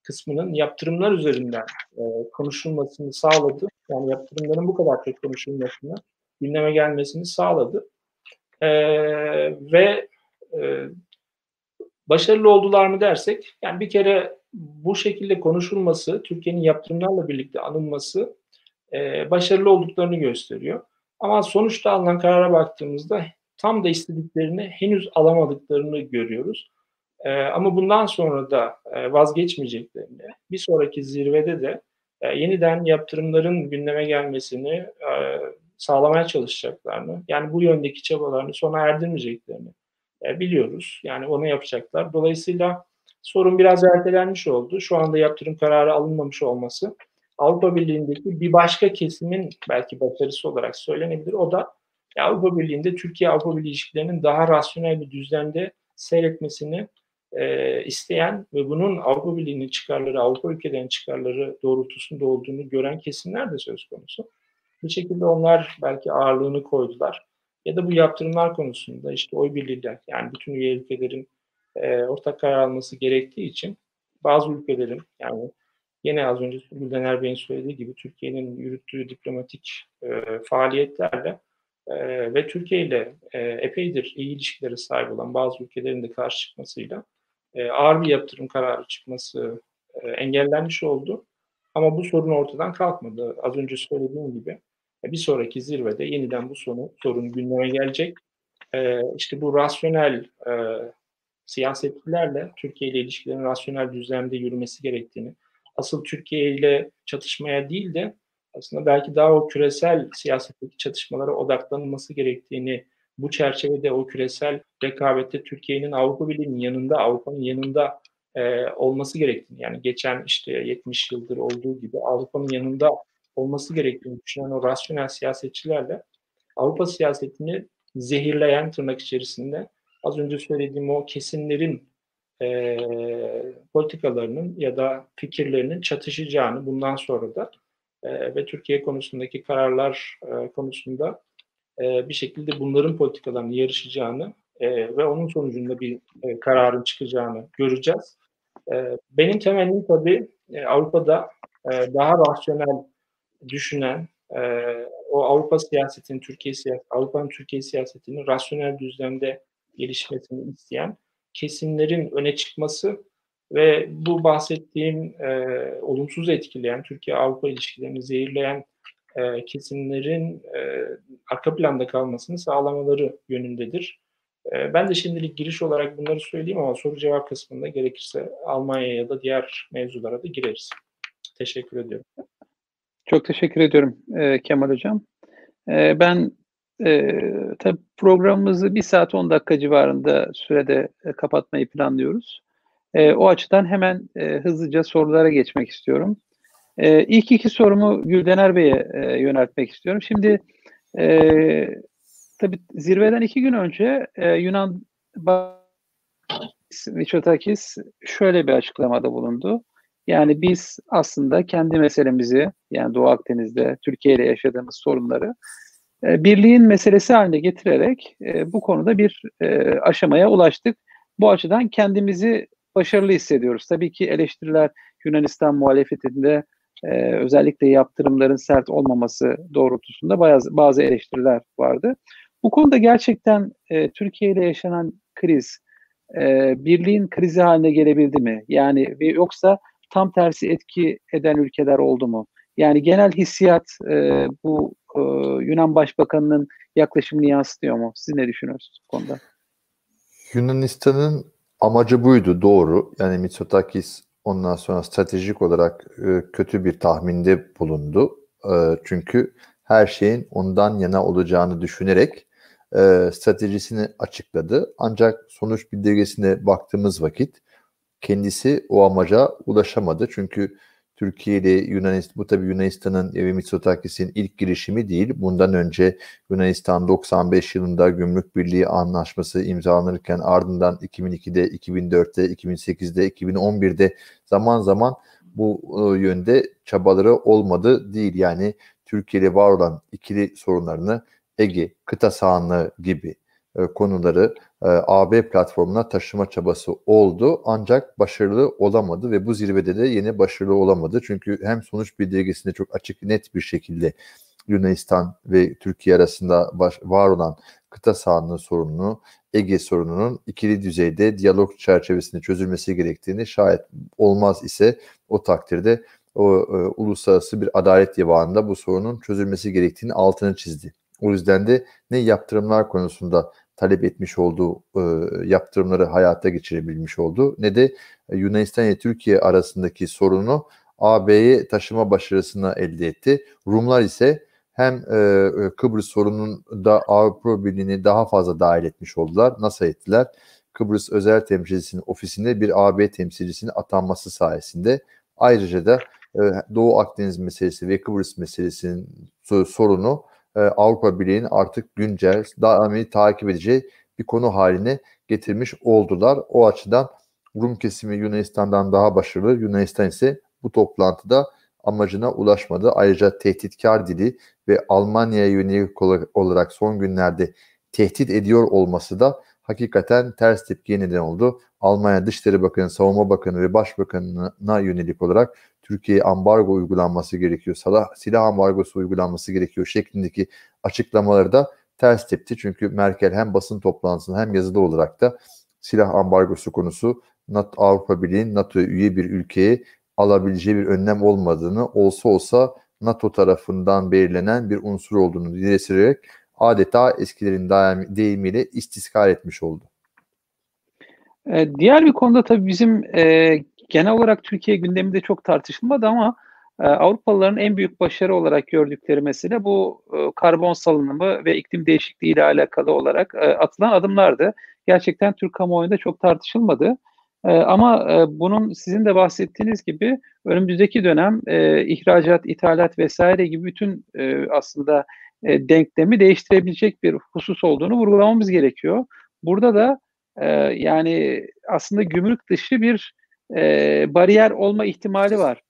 kısmının yaptırımlar üzerinden e, konuşulmasını sağladı. Yani yaptırımların bu kadar çok konuşulmasını, gündeme gelmesini sağladı. E, ve e, Başarılı oldular mı dersek, yani bir kere bu şekilde konuşulması, Türkiye'nin yaptırımlarla birlikte anılması e, başarılı olduklarını gösteriyor. Ama sonuçta alınan karara baktığımızda tam da istediklerini henüz alamadıklarını görüyoruz. E, ama bundan sonra da e, vazgeçmeyeceklerini, bir sonraki zirvede de e, yeniden yaptırımların gündeme gelmesini e, sağlamaya çalışacaklarını, yani bu yöndeki çabalarını sona erdirmeyeceklerini biliyoruz. Yani onu yapacaklar. Dolayısıyla sorun biraz ertelenmiş oldu. Şu anda yaptırım kararı alınmamış olması Avrupa Birliği'ndeki bir başka kesimin belki başarısı olarak söylenebilir. O da Avrupa Birliği'nde Türkiye-Avrupa Birliği ilişkilerinin daha rasyonel bir düzlemde seyretmesini e, isteyen ve bunun Avrupa Birliği'nin çıkarları, Avrupa ülkelerinin çıkarları doğrultusunda olduğunu gören kesimler de söz konusu. Bir şekilde onlar belki ağırlığını koydular ya da bu yaptırımlar konusunda işte oy birliğiyle yani bütün üye ülkelerin e, ortak karar alması gerektiği için bazı ülkelerin yani yine az önce Gülden Bey'in söylediği gibi Türkiye'nin yürüttüğü diplomatik e, faaliyetlerle e, ve Türkiye ile e, epeydir iyi ilişkileri sahip olan bazı ülkelerin de karşı çıkmasıyla e, ağır bir yaptırım kararı çıkması e, engellenmiş oldu. Ama bu sorun ortadan kalkmadı. Az önce söylediğim gibi bir sonraki zirvede yeniden bu sonu, sorun gündeme gelecek. Ee, işte bu rasyonel e, siyasetçilerle Türkiye ile ilişkilerin rasyonel düzlemde yürümesi gerektiğini, asıl Türkiye ile çatışmaya değil de aslında belki daha o küresel siyasetteki çatışmalara odaklanılması gerektiğini bu çerçevede o küresel rekabette Türkiye'nin Avrupa Birliği'nin yanında, Avrupa'nın yanında e, olması gerektiğini yani geçen işte 70 yıldır olduğu gibi Avrupa'nın yanında olması gerektiğini düşünen o rasyonel siyasetçilerle Avrupa siyasetini zehirleyen tırnak içerisinde az önce söylediğim o kesinlerin e, politikalarının ya da fikirlerinin çatışacağını bundan sonra da e, ve Türkiye konusundaki kararlar e, konusunda e, bir şekilde bunların politikalarını yarışacağını e, ve onun sonucunda bir e, kararın çıkacağını göreceğiz. E, benim temennim tabii e, Avrupa'da e, daha rasyonel düşünen, e, o Avrupa siyasetinin, Türkiye siyaset, Avrupa'nın Türkiye siyasetinin rasyonel düzlemde gelişmesini isteyen kesimlerin öne çıkması ve bu bahsettiğim e, olumsuz etkileyen, Türkiye-Avrupa ilişkilerini zehirleyen e, kesimlerin e, arka planda kalmasını sağlamaları yönündedir. E, ben de şimdilik giriş olarak bunları söyleyeyim ama soru cevap kısmında gerekirse Almanya ya da diğer mevzulara da gireriz. Teşekkür ediyorum. Çok teşekkür ediyorum e, Kemal Hocam. E, ben e, tabii programımızı bir saat 10 dakika civarında sürede e, kapatmayı planlıyoruz. E, o açıdan hemen e, hızlıca sorulara geçmek istiyorum. E, ilk iki sorumu Güldener Bey'e e, yöneltmek istiyorum. Şimdi e, tabii zirveden iki gün önce e, Yunan Mitsotakis şöyle bir açıklamada bulundu. Yani biz aslında kendi meselemizi yani Doğu Akdeniz'de Türkiye ile yaşadığımız sorunları e, birliğin meselesi haline getirerek e, bu konuda bir e, aşamaya ulaştık. Bu açıdan kendimizi başarılı hissediyoruz. Tabii ki eleştiriler Yunanistan muhalefetinde e, özellikle yaptırımların sert olmaması doğrultusunda bazı, bazı eleştiriler vardı. Bu konuda gerçekten e, Türkiye ile yaşanan kriz e, birliğin krizi haline gelebildi mi? Yani yoksa tam tersi etki eden ülkeler oldu mu? Yani genel hissiyat e, bu e, Yunan Başbakanı'nın yaklaşımını yansıtıyor mu? Siz ne düşünüyorsunuz bu konuda? Yunanistan'ın amacı buydu doğru. Yani Mitsotakis ondan sonra stratejik olarak e, kötü bir tahminde bulundu. E, çünkü her şeyin ondan yana olacağını düşünerek e, stratejisini açıkladı. Ancak sonuç bildirgesine baktığımız vakit kendisi o amaca ulaşamadı. Çünkü Türkiye ile Yunanistan, bu tabii Yunanistan'ın ve Mitsotakis'in ilk girişimi değil. Bundan önce Yunanistan 95 yılında Gümrük Birliği Anlaşması imzalanırken ardından 2002'de, 2004'te, 2008'de, 2011'de zaman zaman bu e, yönde çabaları olmadı değil. Yani Türkiye ile var olan ikili sorunlarını Ege, kıta sahanlığı gibi e, konuları e, AB platformuna taşıma çabası oldu ancak başarılı olamadı ve bu zirvede de yine başarılı olamadı. Çünkü hem sonuç bildirgesinde çok açık net bir şekilde Yunanistan ve Türkiye arasında var olan kıta sahanlığı sorununu, Ege sorununun ikili düzeyde diyalog çerçevesinde çözülmesi gerektiğini şayet olmaz ise o takdirde o e, uluslararası bir adalet divanında bu sorunun çözülmesi gerektiğini altını çizdi. O yüzden de ne yaptırımlar konusunda talep etmiş olduğu e, yaptırımları hayata geçirebilmiş oldu ne de e, Yunanistan ile Türkiye arasındaki sorunu AB'ye taşıma başarısını elde etti. Rumlar ise hem e, e, Kıbrıs sorunun da Avrupa Birliği'ni daha fazla dahil etmiş oldular. Nasıl ettiler? Kıbrıs özel temsilcisinin ofisinde bir AB temsilcisinin atanması sayesinde ayrıca da e, Doğu Akdeniz meselesi ve Kıbrıs meselesinin sorunu e, Avrupa Birliği'nin artık güncel, daimi takip edeceği bir konu haline getirmiş oldular. O açıdan Rum kesimi Yunanistan'dan daha başarılı. Yunanistan ise bu toplantıda amacına ulaşmadı. Ayrıca tehditkar dili ve Almanya'ya yönelik olarak son günlerde tehdit ediyor olması da hakikaten ters tepkiye neden oldu. Almanya Dışişleri Bakanı, Savunma Bakanı ve Başbakanına yönelik olarak Türkiye'ye ambargo uygulanması gerekiyor, silah, silah ambargosu uygulanması gerekiyor şeklindeki açıklamaları da ters tepti. Çünkü Merkel hem basın toplantısında hem yazılı olarak da silah ambargosu konusu NATO, Avrupa Birliği'nin NATO üye bir ülkeye alabileceği bir önlem olmadığını olsa olsa NATO tarafından belirlenen bir unsur olduğunu dile sürerek adeta eskilerin deyimiyle istiskal etmiş oldu. Diğer bir konuda tabii bizim e, genel olarak Türkiye gündeminde çok tartışılmadı ama e, Avrupalıların en büyük başarı olarak gördükleri mesele bu e, karbon salınımı ve iklim değişikliği ile alakalı olarak e, atılan adımlardı. Gerçekten Türk kamuoyunda çok tartışılmadı. E, ama e, bunun sizin de bahsettiğiniz gibi önümüzdeki dönem e, ihracat, ithalat vesaire gibi bütün e, aslında e, denklemi değiştirebilecek bir husus olduğunu vurgulamamız gerekiyor. Burada da e, yani aslında gümrük dışı bir e, bariyer olma ihtimali var.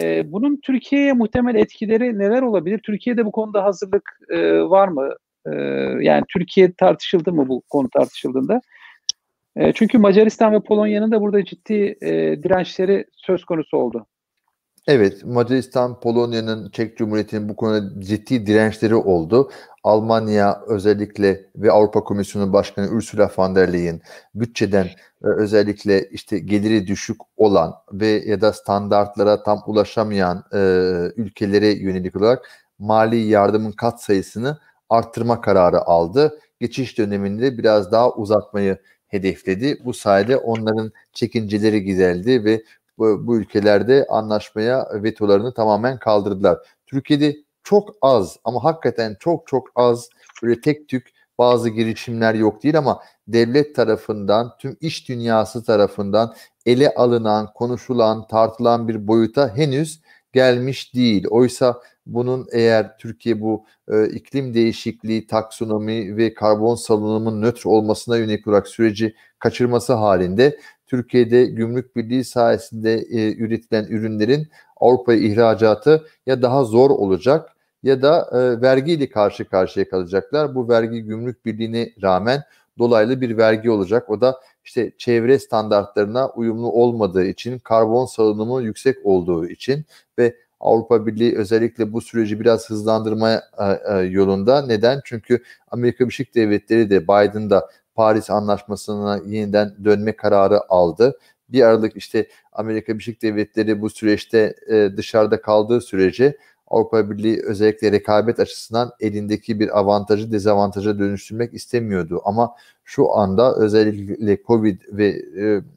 E, bunun Türkiye'ye muhtemel etkileri neler olabilir? Türkiye'de bu konuda hazırlık e, var mı? E, yani Türkiye tartışıldı mı bu konu tartışıldığında? E, çünkü Macaristan ve Polonya'nın da burada ciddi e, dirençleri söz konusu oldu. Evet, Macaristan, Polonya'nın, Çek Cumhuriyeti'nin bu konuda ciddi dirençleri oldu. Almanya özellikle ve Avrupa Komisyonu Başkanı Ursula von der Leyen bütçeden e, özellikle işte geliri düşük olan ve ya da standartlara tam ulaşamayan e, ülkelere yönelik olarak mali yardımın kat sayısını arttırma kararı aldı. Geçiş döneminde biraz daha uzatmayı hedefledi. Bu sayede onların çekinceleri giderildi ve bu, bu ülkelerde anlaşmaya vetolarını tamamen kaldırdılar. Türkiye'de çok az ama hakikaten çok çok az böyle tek tük bazı girişimler yok değil ama devlet tarafından, tüm iş dünyası tarafından ele alınan, konuşulan, tartılan bir boyuta henüz gelmiş değil. Oysa bunun eğer Türkiye bu e, iklim değişikliği, taksonomi ve karbon salınımının nötr olmasına yönelik olarak süreci kaçırması halinde Türkiye'de gümrük birliği sayesinde e, üretilen ürünlerin Avrupa'ya ihracatı ya daha zor olacak ya da e, vergiyle karşı karşıya kalacaklar. Bu vergi gümrük birliğine rağmen dolaylı bir vergi olacak. O da işte çevre standartlarına uyumlu olmadığı için, karbon salınımı yüksek olduğu için ve Avrupa Birliği özellikle bu süreci biraz hızlandırma e, e, yolunda. Neden? Çünkü Amerika Birleşik Devletleri de Biden'da Paris Anlaşması'na yeniden dönme kararı aldı. Bir Aralık işte Amerika Birleşik Devletleri bu süreçte e, dışarıda kaldığı sürece Avrupa Birliği özellikle rekabet açısından elindeki bir avantajı dezavantaja dönüştürmek istemiyordu. Ama şu anda özellikle Covid ve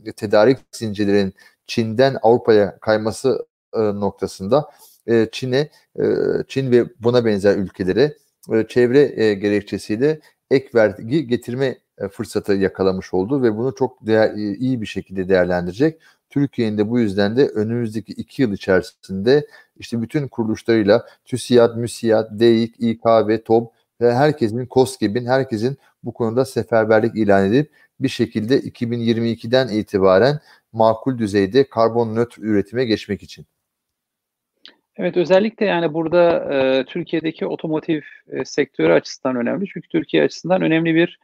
e, tedarik zincirlerin Çin'den Avrupa'ya kayması e, noktasında e, Çin'e, e, Çin ve buna benzer ülkelere e, çevre e, gerekçesiyle ek vergi getirme fırsatı yakalamış oldu ve bunu çok değer, e, iyi bir şekilde değerlendirecek. Türkiye'nin de bu yüzden de önümüzdeki iki yıl içerisinde işte bütün kuruluşlarıyla TÜSİAD, MÜSİAD, DEİK, İKV, TOB ve herkesin, KOSGEB'in, herkesin bu konuda seferberlik ilan edip bir şekilde 2022'den itibaren makul düzeyde karbon nötr üretime geçmek için. Evet özellikle yani burada e, Türkiye'deki otomotiv e, sektörü açısından önemli. Çünkü Türkiye açısından önemli bir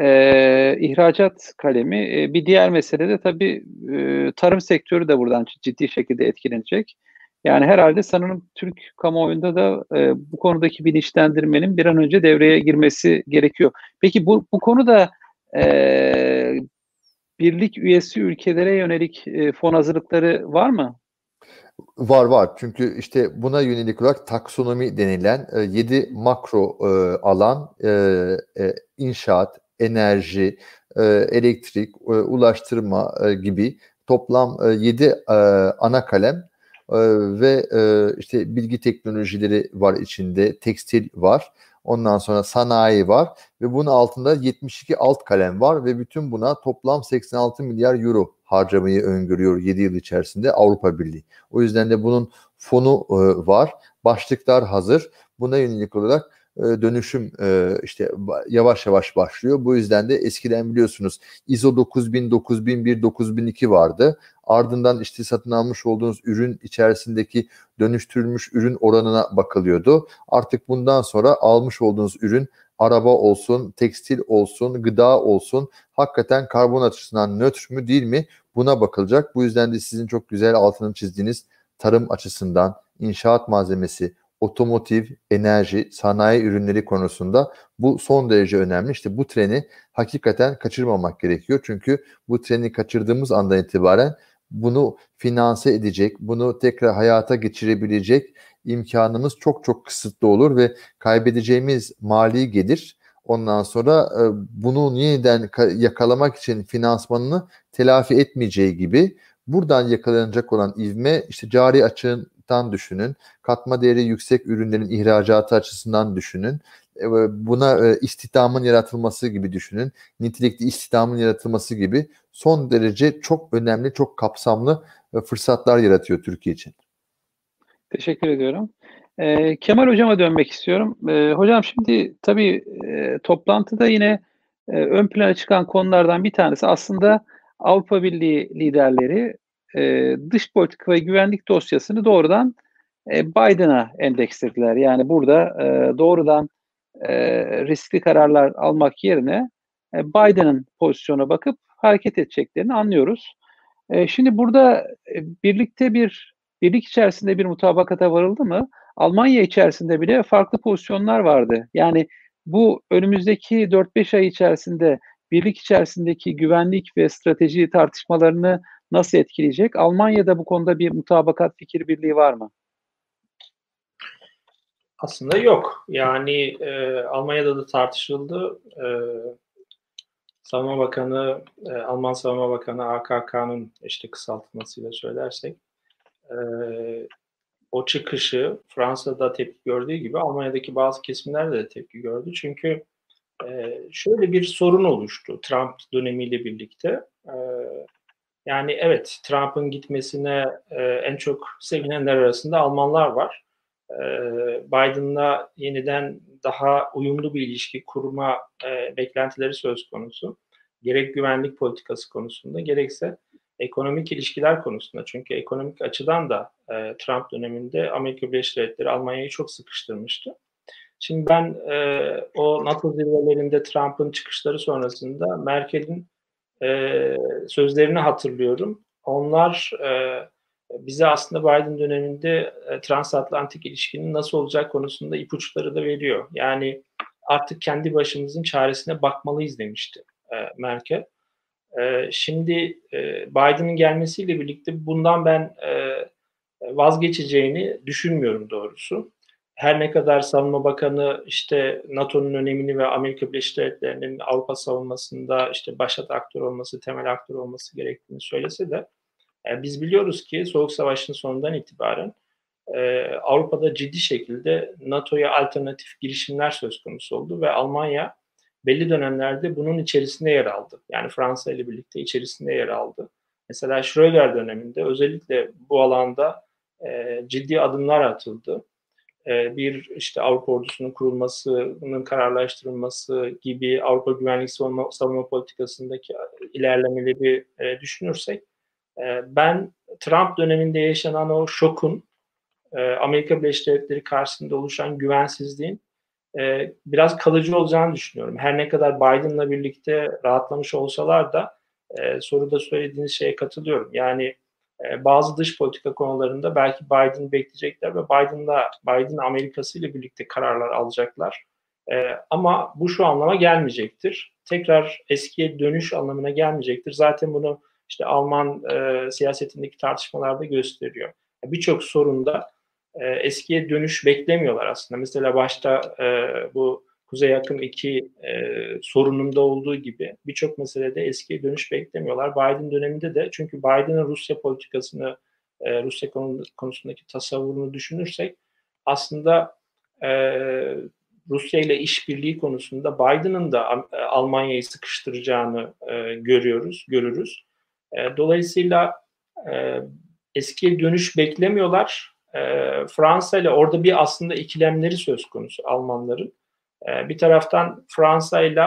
e, ihracat kalemi. E, bir diğer mesele de tabii e, tarım sektörü de buradan ciddi şekilde etkilenecek. Yani herhalde sanırım Türk kamuoyunda da e, bu konudaki bilinçlendirmenin bir an önce devreye girmesi gerekiyor. Peki bu, bu konuda e, birlik üyesi ülkelere yönelik e, fon hazırlıkları var mı? Var var çünkü işte buna yönelik olarak taksonomi denilen e, 7 makro e, alan e, e, inşaat, enerji, e, elektrik, e, ulaştırma e, gibi toplam e, 7 e, ana kalem ve işte bilgi teknolojileri var içinde, tekstil var. Ondan sonra sanayi var ve bunun altında 72 alt kalem var ve bütün buna toplam 86 milyar euro harcamayı öngörüyor 7 yıl içerisinde Avrupa Birliği. O yüzden de bunun fonu var. Başlıklar hazır. Buna yönelik olarak dönüşüm e, işte yavaş yavaş başlıyor. Bu yüzden de eskiden biliyorsunuz ISO 9000, 9001, 9002 vardı. Ardından işte satın almış olduğunuz ürün içerisindeki dönüştürülmüş ürün oranına bakılıyordu. Artık bundan sonra almış olduğunuz ürün araba olsun, tekstil olsun, gıda olsun hakikaten karbon açısından nötr mü değil mi buna bakılacak. Bu yüzden de sizin çok güzel altını çizdiğiniz tarım açısından inşaat malzemesi, otomotiv, enerji, sanayi ürünleri konusunda bu son derece önemli. İşte bu treni hakikaten kaçırmamak gerekiyor. Çünkü bu treni kaçırdığımız andan itibaren bunu finanse edecek, bunu tekrar hayata geçirebilecek imkanımız çok çok kısıtlı olur ve kaybedeceğimiz mali gelir ondan sonra bunu yeniden yakalamak için finansmanını telafi etmeyeceği gibi Buradan yakalanacak olan ivme işte cari açığından düşünün, katma değeri yüksek ürünlerin ihracatı açısından düşünün, e, buna e, istihdamın yaratılması gibi düşünün, nitelikli istihdamın yaratılması gibi son derece çok önemli, çok kapsamlı e, fırsatlar yaratıyor Türkiye için. Teşekkür ediyorum. E, Kemal Hocam'a dönmek istiyorum. E, hocam şimdi tabii e, toplantıda yine e, ön plana çıkan konulardan bir tanesi aslında Avrupa Birliği liderleri e, dış politika ve güvenlik dosyasını doğrudan e, Biden'a endekslediler. Yani burada e, doğrudan e, riskli kararlar almak yerine e, Biden'ın pozisyona bakıp hareket edeceklerini anlıyoruz. E, şimdi burada e, birlikte bir birlik içerisinde bir mutabakata varıldı mı? Almanya içerisinde bile farklı pozisyonlar vardı. Yani bu önümüzdeki 4-5 ay içerisinde birlik içerisindeki güvenlik ve strateji tartışmalarını nasıl etkileyecek? Almanya'da bu konuda bir mutabakat fikir birliği var mı? Aslında yok. Yani e, Almanya'da da tartışıldı. E, Savunma Bakanı, e, Alman Savunma Bakanı AKK'nın işte kısaltmasıyla söylersek e, o çıkışı Fransa'da tepki gördüğü gibi Almanya'daki bazı kesimler de tepki gördü. Çünkü e, şöyle bir sorun oluştu Trump dönemiyle birlikte. E, yani evet Trump'ın gitmesine e, en çok sevinenler arasında Almanlar var. E, Biden'la yeniden daha uyumlu bir ilişki kurma e, beklentileri söz konusu. Gerek güvenlik politikası konusunda gerekse ekonomik ilişkiler konusunda. Çünkü ekonomik açıdan da e, Trump döneminde Amerika Birleşik Devletleri Almanya'yı çok sıkıştırmıştı. Şimdi ben e, o NATO zirvelerinde Trump'ın çıkışları sonrasında Merkel'in e, sözlerini hatırlıyorum. Onlar e, bize aslında Biden döneminde e, transatlantik ilişkinin nasıl olacak konusunda ipuçları da veriyor. Yani artık kendi başımızın çaresine bakmalıyız demişti e, Merkel. E, şimdi e, Biden'ın gelmesiyle birlikte bundan ben e, vazgeçeceğini düşünmüyorum doğrusu. Her ne kadar Savunma Bakanı işte NATO'nun önemini ve Amerika Birleşik Devletleri'nin Avrupa savunmasında işte başat aktör olması, temel aktör olması gerektiğini söylese de e, biz biliyoruz ki Soğuk Savaş'ın sonundan itibaren e, Avrupa'da ciddi şekilde NATO'ya alternatif girişimler söz konusu oldu ve Almanya belli dönemlerde bunun içerisinde yer aldı. Yani Fransa ile birlikte içerisinde yer aldı. Mesela Schröder döneminde özellikle bu alanda e, ciddi adımlar atıldı. E, bir işte Avrupa ordusunun kurulmasının kararlaştırılması gibi Avrupa güvenlik savunma, savunma politikasındaki ilerlemeleri e, düşünürsek e, ben Trump döneminde yaşanan o şokun Amerika Birleşik Devletleri karşısında oluşan güvensizliğin biraz kalıcı olacağını düşünüyorum. Her ne kadar Biden'la birlikte rahatlamış olsalar da soruda söylediğiniz şeye katılıyorum. Yani bazı dış politika konularında belki Biden bekleyecekler ve Biden'la Biden Amerikası ile birlikte kararlar alacaklar. E, ama bu şu anlama gelmeyecektir. Tekrar eskiye dönüş anlamına gelmeyecektir. Zaten bunu işte Alman e, siyasetindeki tartışmalarda gösteriyor. Birçok sorunda e, eskiye dönüş beklemiyorlar aslında. Mesela başta e, bu Kuzey Yakın 2 e, sorununda olduğu gibi birçok meselede eskiye dönüş beklemiyorlar. Biden döneminde de çünkü Biden'ın Rusya politikasını, e, Rusya konusundaki tasavvurunu düşünürsek aslında e, Rusya ile işbirliği konusunda Biden'ın da e, Almanya'yı sıkıştıracağını e, görüyoruz, görürüz. E, dolayısıyla e, eskiye dönüş beklemiyorlar. E, Fransa ile orada bir aslında ikilemleri söz konusu Almanların. E, bir taraftan Fransa ile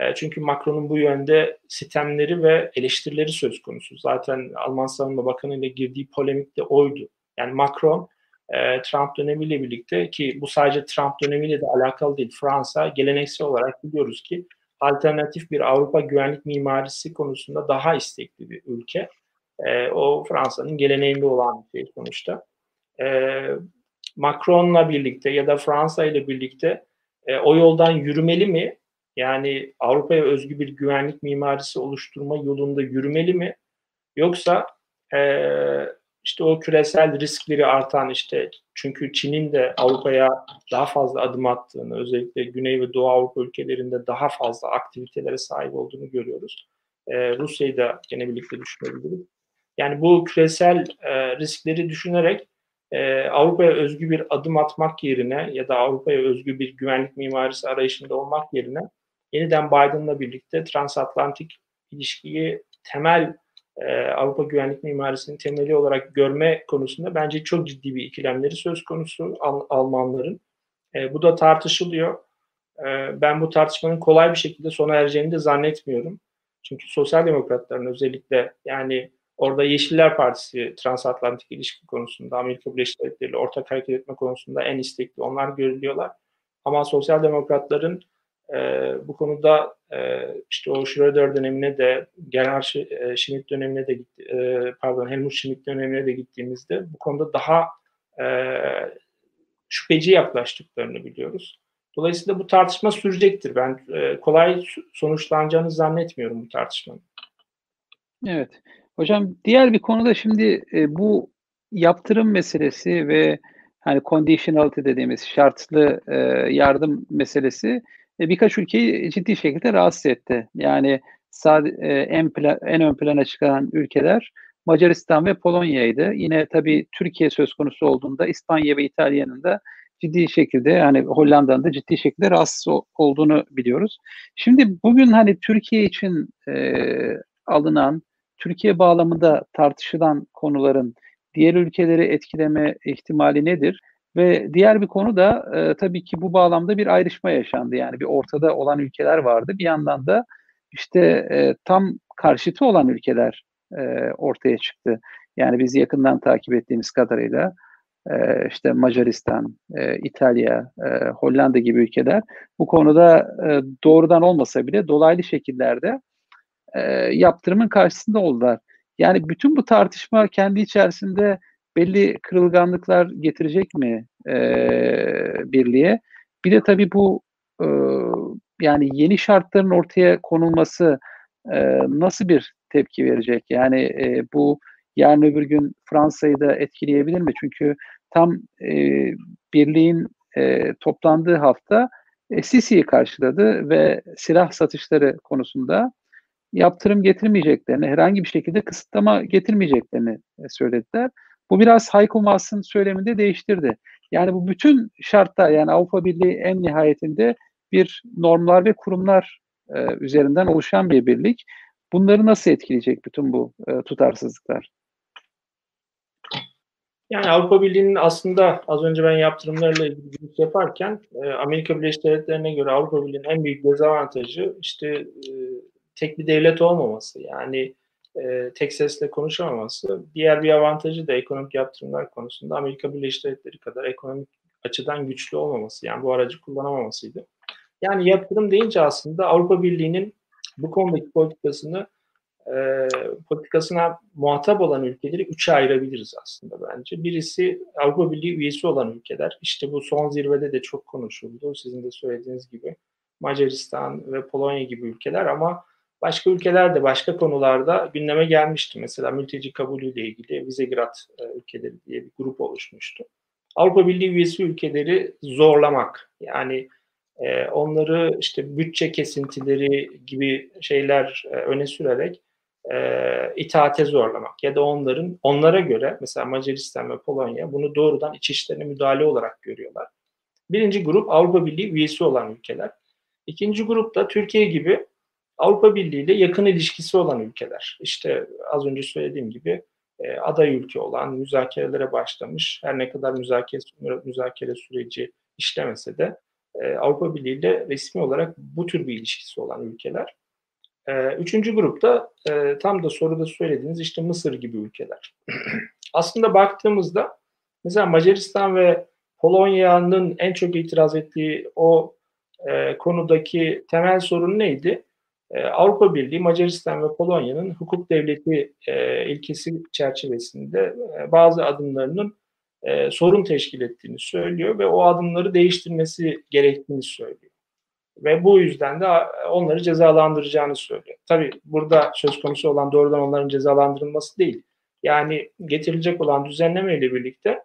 e, çünkü Macron'un bu yönde sistemleri ve eleştirileri söz konusu. Zaten Alman Savunma Bakanı ile girdiği polemik de oydu. Yani Macron e, Trump dönemiyle birlikte ki bu sadece Trump dönemiyle de alakalı değil. Fransa geleneksel olarak biliyoruz ki alternatif bir Avrupa güvenlik mimarisi konusunda daha istekli bir ülke. E, o Fransa'nın geleneğinde olan bir şey sonuçta. Macron'la birlikte ya da Fransa ile birlikte e, o yoldan yürümeli mi? Yani Avrupa'ya özgü bir güvenlik mimarisi oluşturma yolunda yürümeli mi? Yoksa e, işte o küresel riskleri artan işte çünkü Çin'in de Avrupa'ya daha fazla adım attığını özellikle Güney ve Doğu Avrupa ülkelerinde daha fazla aktivitelere sahip olduğunu görüyoruz. Ee, Rusya'yı da gene birlikte düşünebiliriz. Yani bu küresel e, riskleri düşünerek e, Avrupa'ya özgü bir adım atmak yerine ya da Avrupa'ya özgü bir güvenlik mimarisi arayışında olmak yerine yeniden Biden'la birlikte transatlantik ilişkiyi temel e, Avrupa güvenlik mimarisinin temeli olarak görme konusunda bence çok ciddi bir ikilemleri söz konusu Al- Almanların. E, bu da tartışılıyor. E, ben bu tartışmanın kolay bir şekilde sona ereceğini de zannetmiyorum. Çünkü sosyal demokratların özellikle yani orada Yeşiller Partisi transatlantik ilişki konusunda Amerika Birleşik Devletleri ile ortak hareket etme konusunda en istekli onlar görülüyorlar. Ama sosyal demokratların e, bu konuda e, işte o Schröder dönemine de Gerhard Schmidt dönemine de e, pardon Helmut Schmidt dönemine de gittiğimizde bu konuda daha e, şüpheci yaklaştıklarını biliyoruz. Dolayısıyla bu tartışma sürecektir. Ben e, kolay sonuçlanacağını zannetmiyorum bu tartışmanın. Evet. Hocam diğer bir konuda şimdi e, bu yaptırım meselesi ve hani conditionality dediğimiz şartlı e, yardım meselesi e, birkaç ülkeyi ciddi şekilde rahatsız etti. Yani sade, e, en, plan, en ön plana çıkan ülkeler Macaristan ve Polonya'ydı. Yine tabii Türkiye söz konusu olduğunda İspanya ve İtalya'nın da ciddi şekilde yani Hollanda'nın da ciddi şekilde rahatsız olduğunu biliyoruz. Şimdi bugün hani Türkiye için e, alınan Türkiye bağlamında tartışılan konuların diğer ülkeleri etkileme ihtimali nedir? Ve diğer bir konu da e, tabii ki bu bağlamda bir ayrışma yaşandı. Yani bir ortada olan ülkeler vardı. Bir yandan da işte e, tam karşıtı olan ülkeler e, ortaya çıktı. Yani biz yakından takip ettiğimiz kadarıyla e, işte Macaristan, e, İtalya, e, Hollanda gibi ülkeler bu konuda e, doğrudan olmasa bile dolaylı şekillerde e, yaptırımın karşısında oldular. Yani bütün bu tartışma kendi içerisinde belli kırılganlıklar getirecek mi e, birliğe? Bir de tabii bu e, yani yeni şartların ortaya konulması e, nasıl bir tepki verecek? Yani e, bu yarın öbür gün Fransa'yı da etkileyebilir mi? Çünkü tam e, birliğin e, toplandığı hafta e, Sisi'yi karşıladı ve silah satışları konusunda yaptırım getirmeyeceklerini, herhangi bir şekilde kısıtlama getirmeyeceklerini e, söylediler. Bu biraz Heiko Maas'ın söyleminde değiştirdi. Yani bu bütün şartlar yani Avrupa Birliği en nihayetinde bir normlar ve kurumlar e, üzerinden oluşan bir birlik. Bunları nasıl etkileyecek bütün bu e, tutarsızlıklar? Yani Avrupa Birliği'nin aslında az önce ben yaptırımlarla ilgili giriş yaparken e, Amerika Birleşik Devletleri'ne göre Avrupa Birliği'nin en büyük dezavantajı işte e, tek bir devlet olmaması. Yani e, tek sesle konuşamaması. Diğer bir avantajı da ekonomik yaptırımlar konusunda Amerika Birleşik Devletleri kadar ekonomik açıdan güçlü olmaması. Yani bu aracı kullanamamasıydı. Yani yaptırım deyince aslında Avrupa Birliği'nin bu konudaki politikasını e, politikasına muhatap olan ülkeleri üçe ayırabiliriz aslında bence. Birisi Avrupa Birliği üyesi olan ülkeler. İşte bu son zirvede de çok konuşuldu. Sizin de söylediğiniz gibi Macaristan ve Polonya gibi ülkeler ama başka ülkeler de başka konularda gündeme gelmişti. Mesela mülteci kabulüyle ilgili Visegrad e, ülkeleri diye bir grup oluşmuştu. Avrupa Birliği üyesi ülkeleri zorlamak yani e, onları işte bütçe kesintileri gibi şeyler e, öne sürerek itaate zorlamak ya da onların onlara göre mesela Macaristan ve Polonya bunu doğrudan iç işlerine müdahale olarak görüyorlar. Birinci grup Avrupa Birliği üyesi olan ülkeler. İkinci grup da Türkiye gibi Avrupa Birliği ile yakın ilişkisi olan ülkeler. İşte az önce söylediğim gibi e, aday ülke olan, müzakerelere başlamış, her ne kadar müzakere, müzakere süreci işlemese de e, Avrupa Birliği ile resmi olarak bu tür bir ilişkisi olan ülkeler. E, üçüncü grupta e, tam da soruda söylediğiniz işte Mısır gibi ülkeler. Aslında baktığımızda mesela Macaristan ve Polonya'nın en çok itiraz ettiği o e, konudaki temel sorun neydi? Ee, Avrupa Birliği, Macaristan ve Polonya'nın hukuk devleti e, ilkesi çerçevesinde e, bazı adımlarının e, sorun teşkil ettiğini söylüyor ve o adımları değiştirmesi gerektiğini söylüyor. Ve bu yüzden de onları cezalandıracağını söylüyor. Tabii burada söz konusu olan doğrudan onların cezalandırılması değil. Yani getirilecek olan düzenleme ile birlikte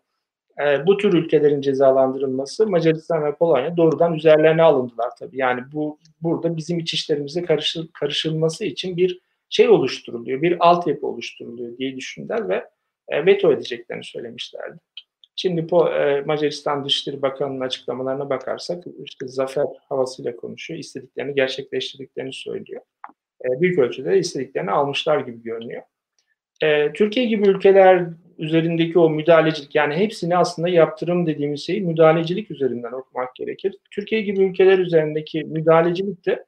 e, bu tür ülkelerin cezalandırılması Macaristan ve Polonya doğrudan üzerlerine alındılar tabii. Yani bu burada bizim iç işlerimize karışıl, karışılması için bir şey oluşturuluyor, bir altyapı oluşturuluyor diye düşündüler ve e, veto edeceklerini söylemişlerdi. Şimdi po, e, Macaristan Dışişleri Bakanı'nın açıklamalarına bakarsak işte zafer havasıyla konuşuyor, istediklerini gerçekleştirdiklerini söylüyor. E, büyük ölçüde istediklerini almışlar gibi görünüyor. E, Türkiye gibi ülkeler üzerindeki o müdahalecilik yani hepsini aslında yaptırım dediğimiz şeyi müdahalecilik üzerinden okumak gerekir. Türkiye gibi ülkeler üzerindeki müdahalecilik de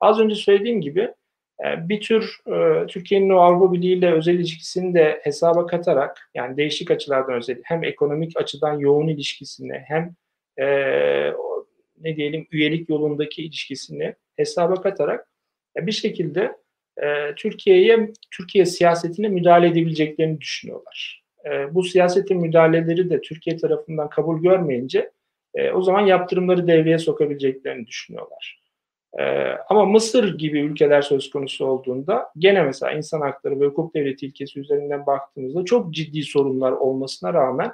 az önce söylediğim gibi e, bir tür e, Türkiye'nin o Avrupa Birliği ile özel ilişkisini de hesaba katarak yani değişik açılardan özel hem ekonomik açıdan yoğun ilişkisini hem e, ne diyelim üyelik yolundaki ilişkisini hesaba katarak bir şekilde Türkiye'ye Türkiye siyasetine müdahale edebileceklerini düşünüyorlar. E, bu siyasetin müdahaleleri de Türkiye tarafından kabul görmeyince e, o zaman yaptırımları devreye sokabileceklerini düşünüyorlar. E, ama Mısır gibi ülkeler söz konusu olduğunda gene mesela insan hakları ve hukuk devleti ilkesi üzerinden baktığımızda çok ciddi sorunlar olmasına rağmen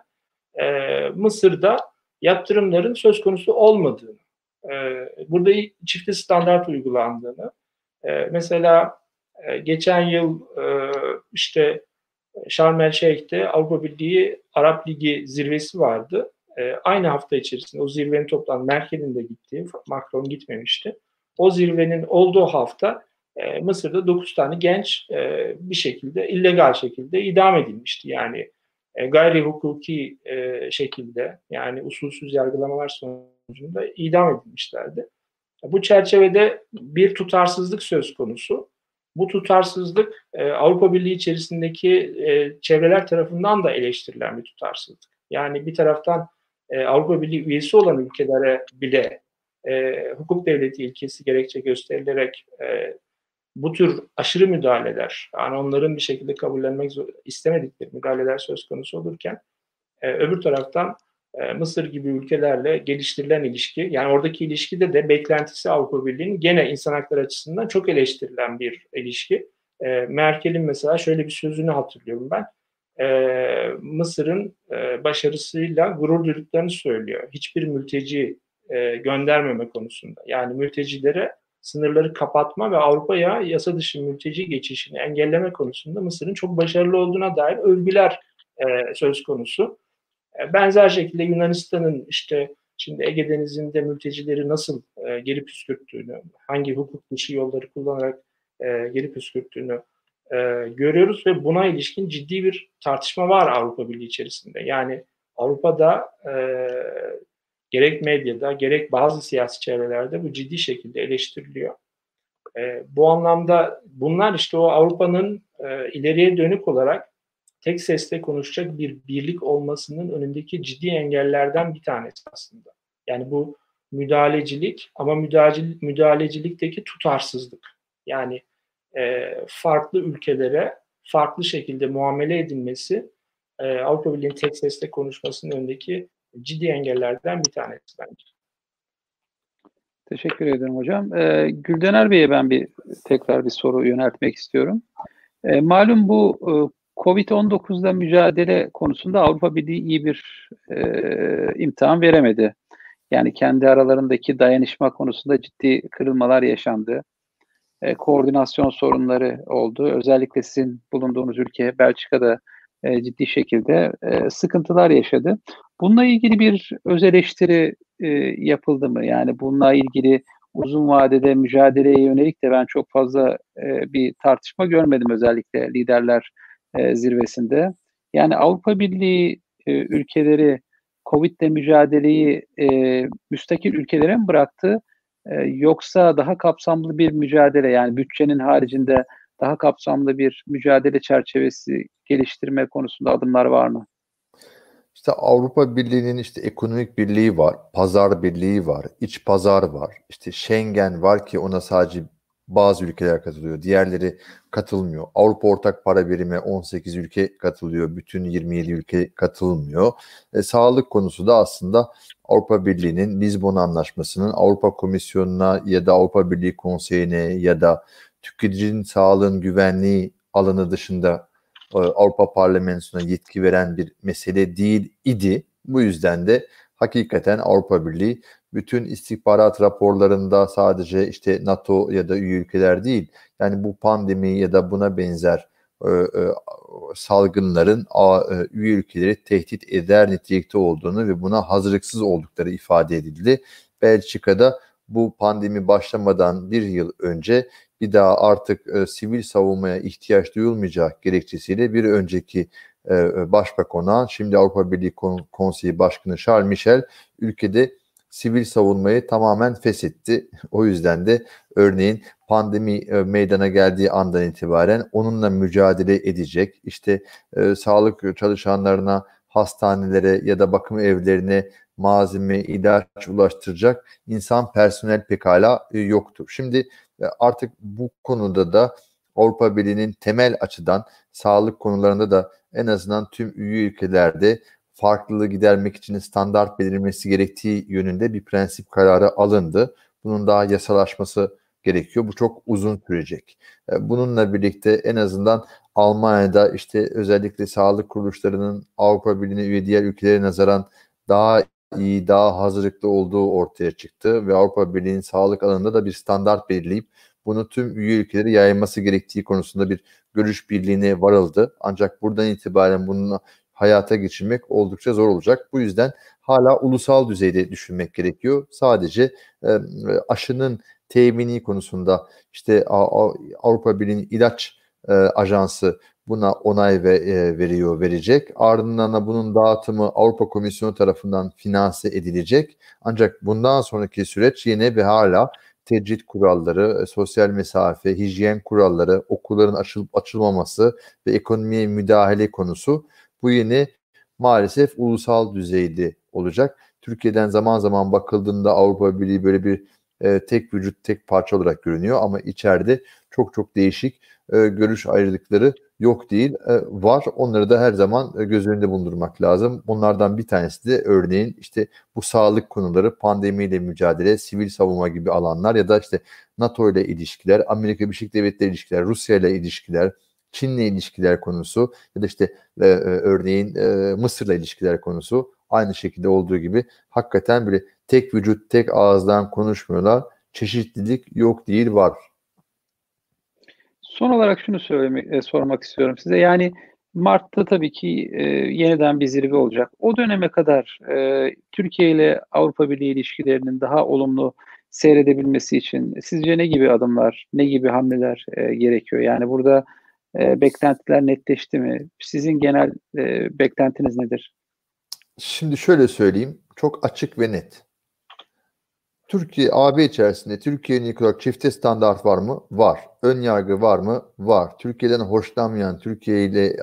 e, Mısır'da yaptırımların söz konusu olmadığını, e, burada çifte standart uygulandığını, e, mesela e, geçen yıl e, işte Şarm El Şeyh'te Avrupa Birliği Arap Ligi zirvesi vardı. E, aynı hafta içerisinde o zirvenin toplandığı Merkel'in de gittiği, Macron gitmemişti. O zirvenin olduğu hafta e, Mısır'da 9 tane genç e, bir şekilde illegal şekilde idam edilmişti. Yani e, gayri hukuki e, şekilde yani usulsüz yargılamalar sonucunda idam edilmişlerdi. Bu çerçevede bir tutarsızlık söz konusu. Bu tutarsızlık e, Avrupa Birliği içerisindeki e, çevreler tarafından da eleştirilen bir tutarsızlık. Yani bir taraftan e, Avrupa Birliği üyesi olan ülkelere bile e, hukuk devleti ilkesi gerekçe gösterilerek e, bu tür aşırı müdahaleler, yani onların bir şekilde kabullenmek istemedikleri müdahaleler söz konusu olurken e, öbür taraftan e, Mısır gibi ülkelerle geliştirilen ilişki, yani oradaki ilişkide de beklentisi Avrupa Birliği'nin gene insan hakları açısından çok eleştirilen bir ilişki. E, Merkel'in mesela şöyle bir sözünü hatırlıyorum ben. E, Mısır'ın başarısıyla gurur duyduklarını söylüyor. Hiçbir mülteci göndermeme konusunda. Yani mültecilere sınırları kapatma ve Avrupa'ya yasa dışı mülteci geçişini engelleme konusunda Mısır'ın çok başarılı olduğuna dair övgüler söz konusu. E, benzer şekilde Yunanistan'ın işte şimdi Ege Denizi'nde mültecileri nasıl e, geri püskürttüğünü, hangi hukuk dışı yolları kullanarak e, geri püskürttüğünü e, görüyoruz ve buna ilişkin ciddi bir tartışma var Avrupa Birliği içerisinde. Yani Avrupa'da e, gerek medyada gerek bazı siyasi çevrelerde bu ciddi şekilde eleştiriliyor. E, bu anlamda bunlar işte o Avrupa'nın e, ileriye dönük olarak tek sesle konuşacak bir birlik olmasının önündeki ciddi engellerden bir tanesi aslında. Yani bu müdahalecilik ama müdahale, müdahalecilikteki tutarsızlık. Yani e, farklı ülkelere farklı şekilde muamele edilmesi e, Avrupa Birliği'nin tek sesle konuşmasının önündeki ciddi engellerden bir tanesi bence. Teşekkür ederim hocam. Ee, Güldener Bey'e ben bir tekrar bir soru yöneltmek istiyorum. E, malum bu e, Covid-19'da mücadele konusunda Avrupa Birliği iyi bir e, imtihan veremedi. Yani kendi aralarındaki dayanışma konusunda ciddi kırılmalar yaşandı. E, koordinasyon sorunları oldu. Özellikle sizin bulunduğunuz ülke Belçika'da e, ciddi şekilde e, sıkıntılar yaşadı. Bununla ilgili bir öz eleştiri e, yapıldı mı? Yani bununla ilgili uzun vadede mücadeleye yönelik de ben çok fazla e, bir tartışma görmedim özellikle liderler e, zirvesinde. Yani Avrupa Birliği e, ülkeleri Covid'le mücadeleyi e, müstakil ülkelere mi bıraktı? E, yoksa daha kapsamlı bir mücadele yani bütçenin haricinde daha kapsamlı bir mücadele çerçevesi geliştirme konusunda adımlar var mı? İşte Avrupa Birliği'nin işte ekonomik birliği var, pazar birliği var, iç pazar var. İşte Schengen var ki ona sadece bazı ülkeler katılıyor. Diğerleri katılmıyor. Avrupa Ortak Para Birimi 18 ülke katılıyor. Bütün 27 ülke katılmıyor. E, sağlık konusu da aslında Avrupa Birliği'nin Lizbon Anlaşması'nın Avrupa Komisyonu'na ya da Avrupa Birliği Konseyi'ne ya da tüketicinin sağlığın güvenliği alanı dışında e, Avrupa Parlamentosu'na yetki veren bir mesele değil idi. Bu yüzden de hakikaten Avrupa Birliği bütün istihbarat raporlarında sadece işte NATO ya da üye ülkeler değil yani bu pandemi ya da buna benzer e, e, salgınların a, e, üye ülkeleri tehdit eder nitelikte olduğunu ve buna hazırlıksız oldukları ifade edildi. Belçika'da bu pandemi başlamadan bir yıl önce bir daha artık e, sivil savunmaya ihtiyaç duyulmayacak gerekçesiyle bir önceki e, başbakan şimdi Avrupa Birliği Konseyi Başkanı Charles Michel ülkede sivil savunmayı tamamen feshetti. O yüzden de örneğin pandemi e, meydana geldiği andan itibaren onunla mücadele edecek. İşte e, sağlık çalışanlarına, hastanelere ya da bakım evlerine malzeme, ilaç ulaştıracak insan personel pekala e, yoktur. Şimdi e, artık bu konuda da Avrupa Birliği'nin temel açıdan sağlık konularında da en azından tüm üye ülkelerde farklılığı gidermek için standart belirlenmesi gerektiği yönünde bir prensip kararı alındı. Bunun daha yasalaşması gerekiyor. Bu çok uzun sürecek. E, bununla birlikte en azından Almanya'da işte özellikle sağlık kuruluşlarının Avrupa Birliği'ne üye diğer ülkelere nazaran daha iyi, daha hazırlıklı olduğu ortaya çıktı ve Avrupa Birliği'nin sağlık alanında da bir standart belirleyip bunu tüm üye ülkeleri yayılması gerektiği konusunda bir görüş birliğine varıldı. Ancak buradan itibaren bunun hayata geçirmek oldukça zor olacak. Bu yüzden hala ulusal düzeyde düşünmek gerekiyor. Sadece e, aşının temini konusunda işte Avrupa Birliği ilaç e, ajansı buna onay ve, e, veriyor, verecek. Ardından da bunun dağıtımı Avrupa Komisyonu tarafından finanse edilecek. Ancak bundan sonraki süreç yine ve hala tecrit kuralları, e, sosyal mesafe, hijyen kuralları, okulların açılıp açılmaması ve ekonomiye müdahale konusu bu yine maalesef ulusal düzeyde olacak. Türkiye'den zaman zaman bakıldığında Avrupa Birliği böyle bir e, tek vücut, tek parça olarak görünüyor ama içeride çok çok değişik e, görüş ayrılıkları yok değil, e, var. Onları da her zaman e, göz önünde bulundurmak lazım. Bunlardan bir tanesi de örneğin işte bu sağlık konuları, pandemiyle mücadele, sivil savunma gibi alanlar ya da işte NATO ile ilişkiler, Amerika Birleşik Devletleri ilişkiler, Rusya ile ilişkiler, Çin'le ilişkiler konusu ya da işte e, e, örneğin e, Mısır'la ilişkiler konusu aynı şekilde olduğu gibi hakikaten böyle tek vücut, tek ağızdan konuşmuyorlar. Çeşitlilik yok değil var. Son olarak şunu söylemek, e, sormak istiyorum size. Yani Mart'ta tabii ki e, yeniden bir zirve olacak. O döneme kadar e, Türkiye ile Avrupa Birliği ilişkilerinin daha olumlu seyredebilmesi için sizce ne gibi adımlar, ne gibi hamleler e, gerekiyor? Yani burada e, beklentiler netleşti mi? Sizin genel e, beklentiniz nedir? Şimdi şöyle söyleyeyim, çok açık ve net. Türkiye, AB içerisinde Türkiye'nin ilk olarak çifte standart var mı? Var. Ön yargı var mı? Var. Türkiye'den hoşlanmayan, Türkiye ile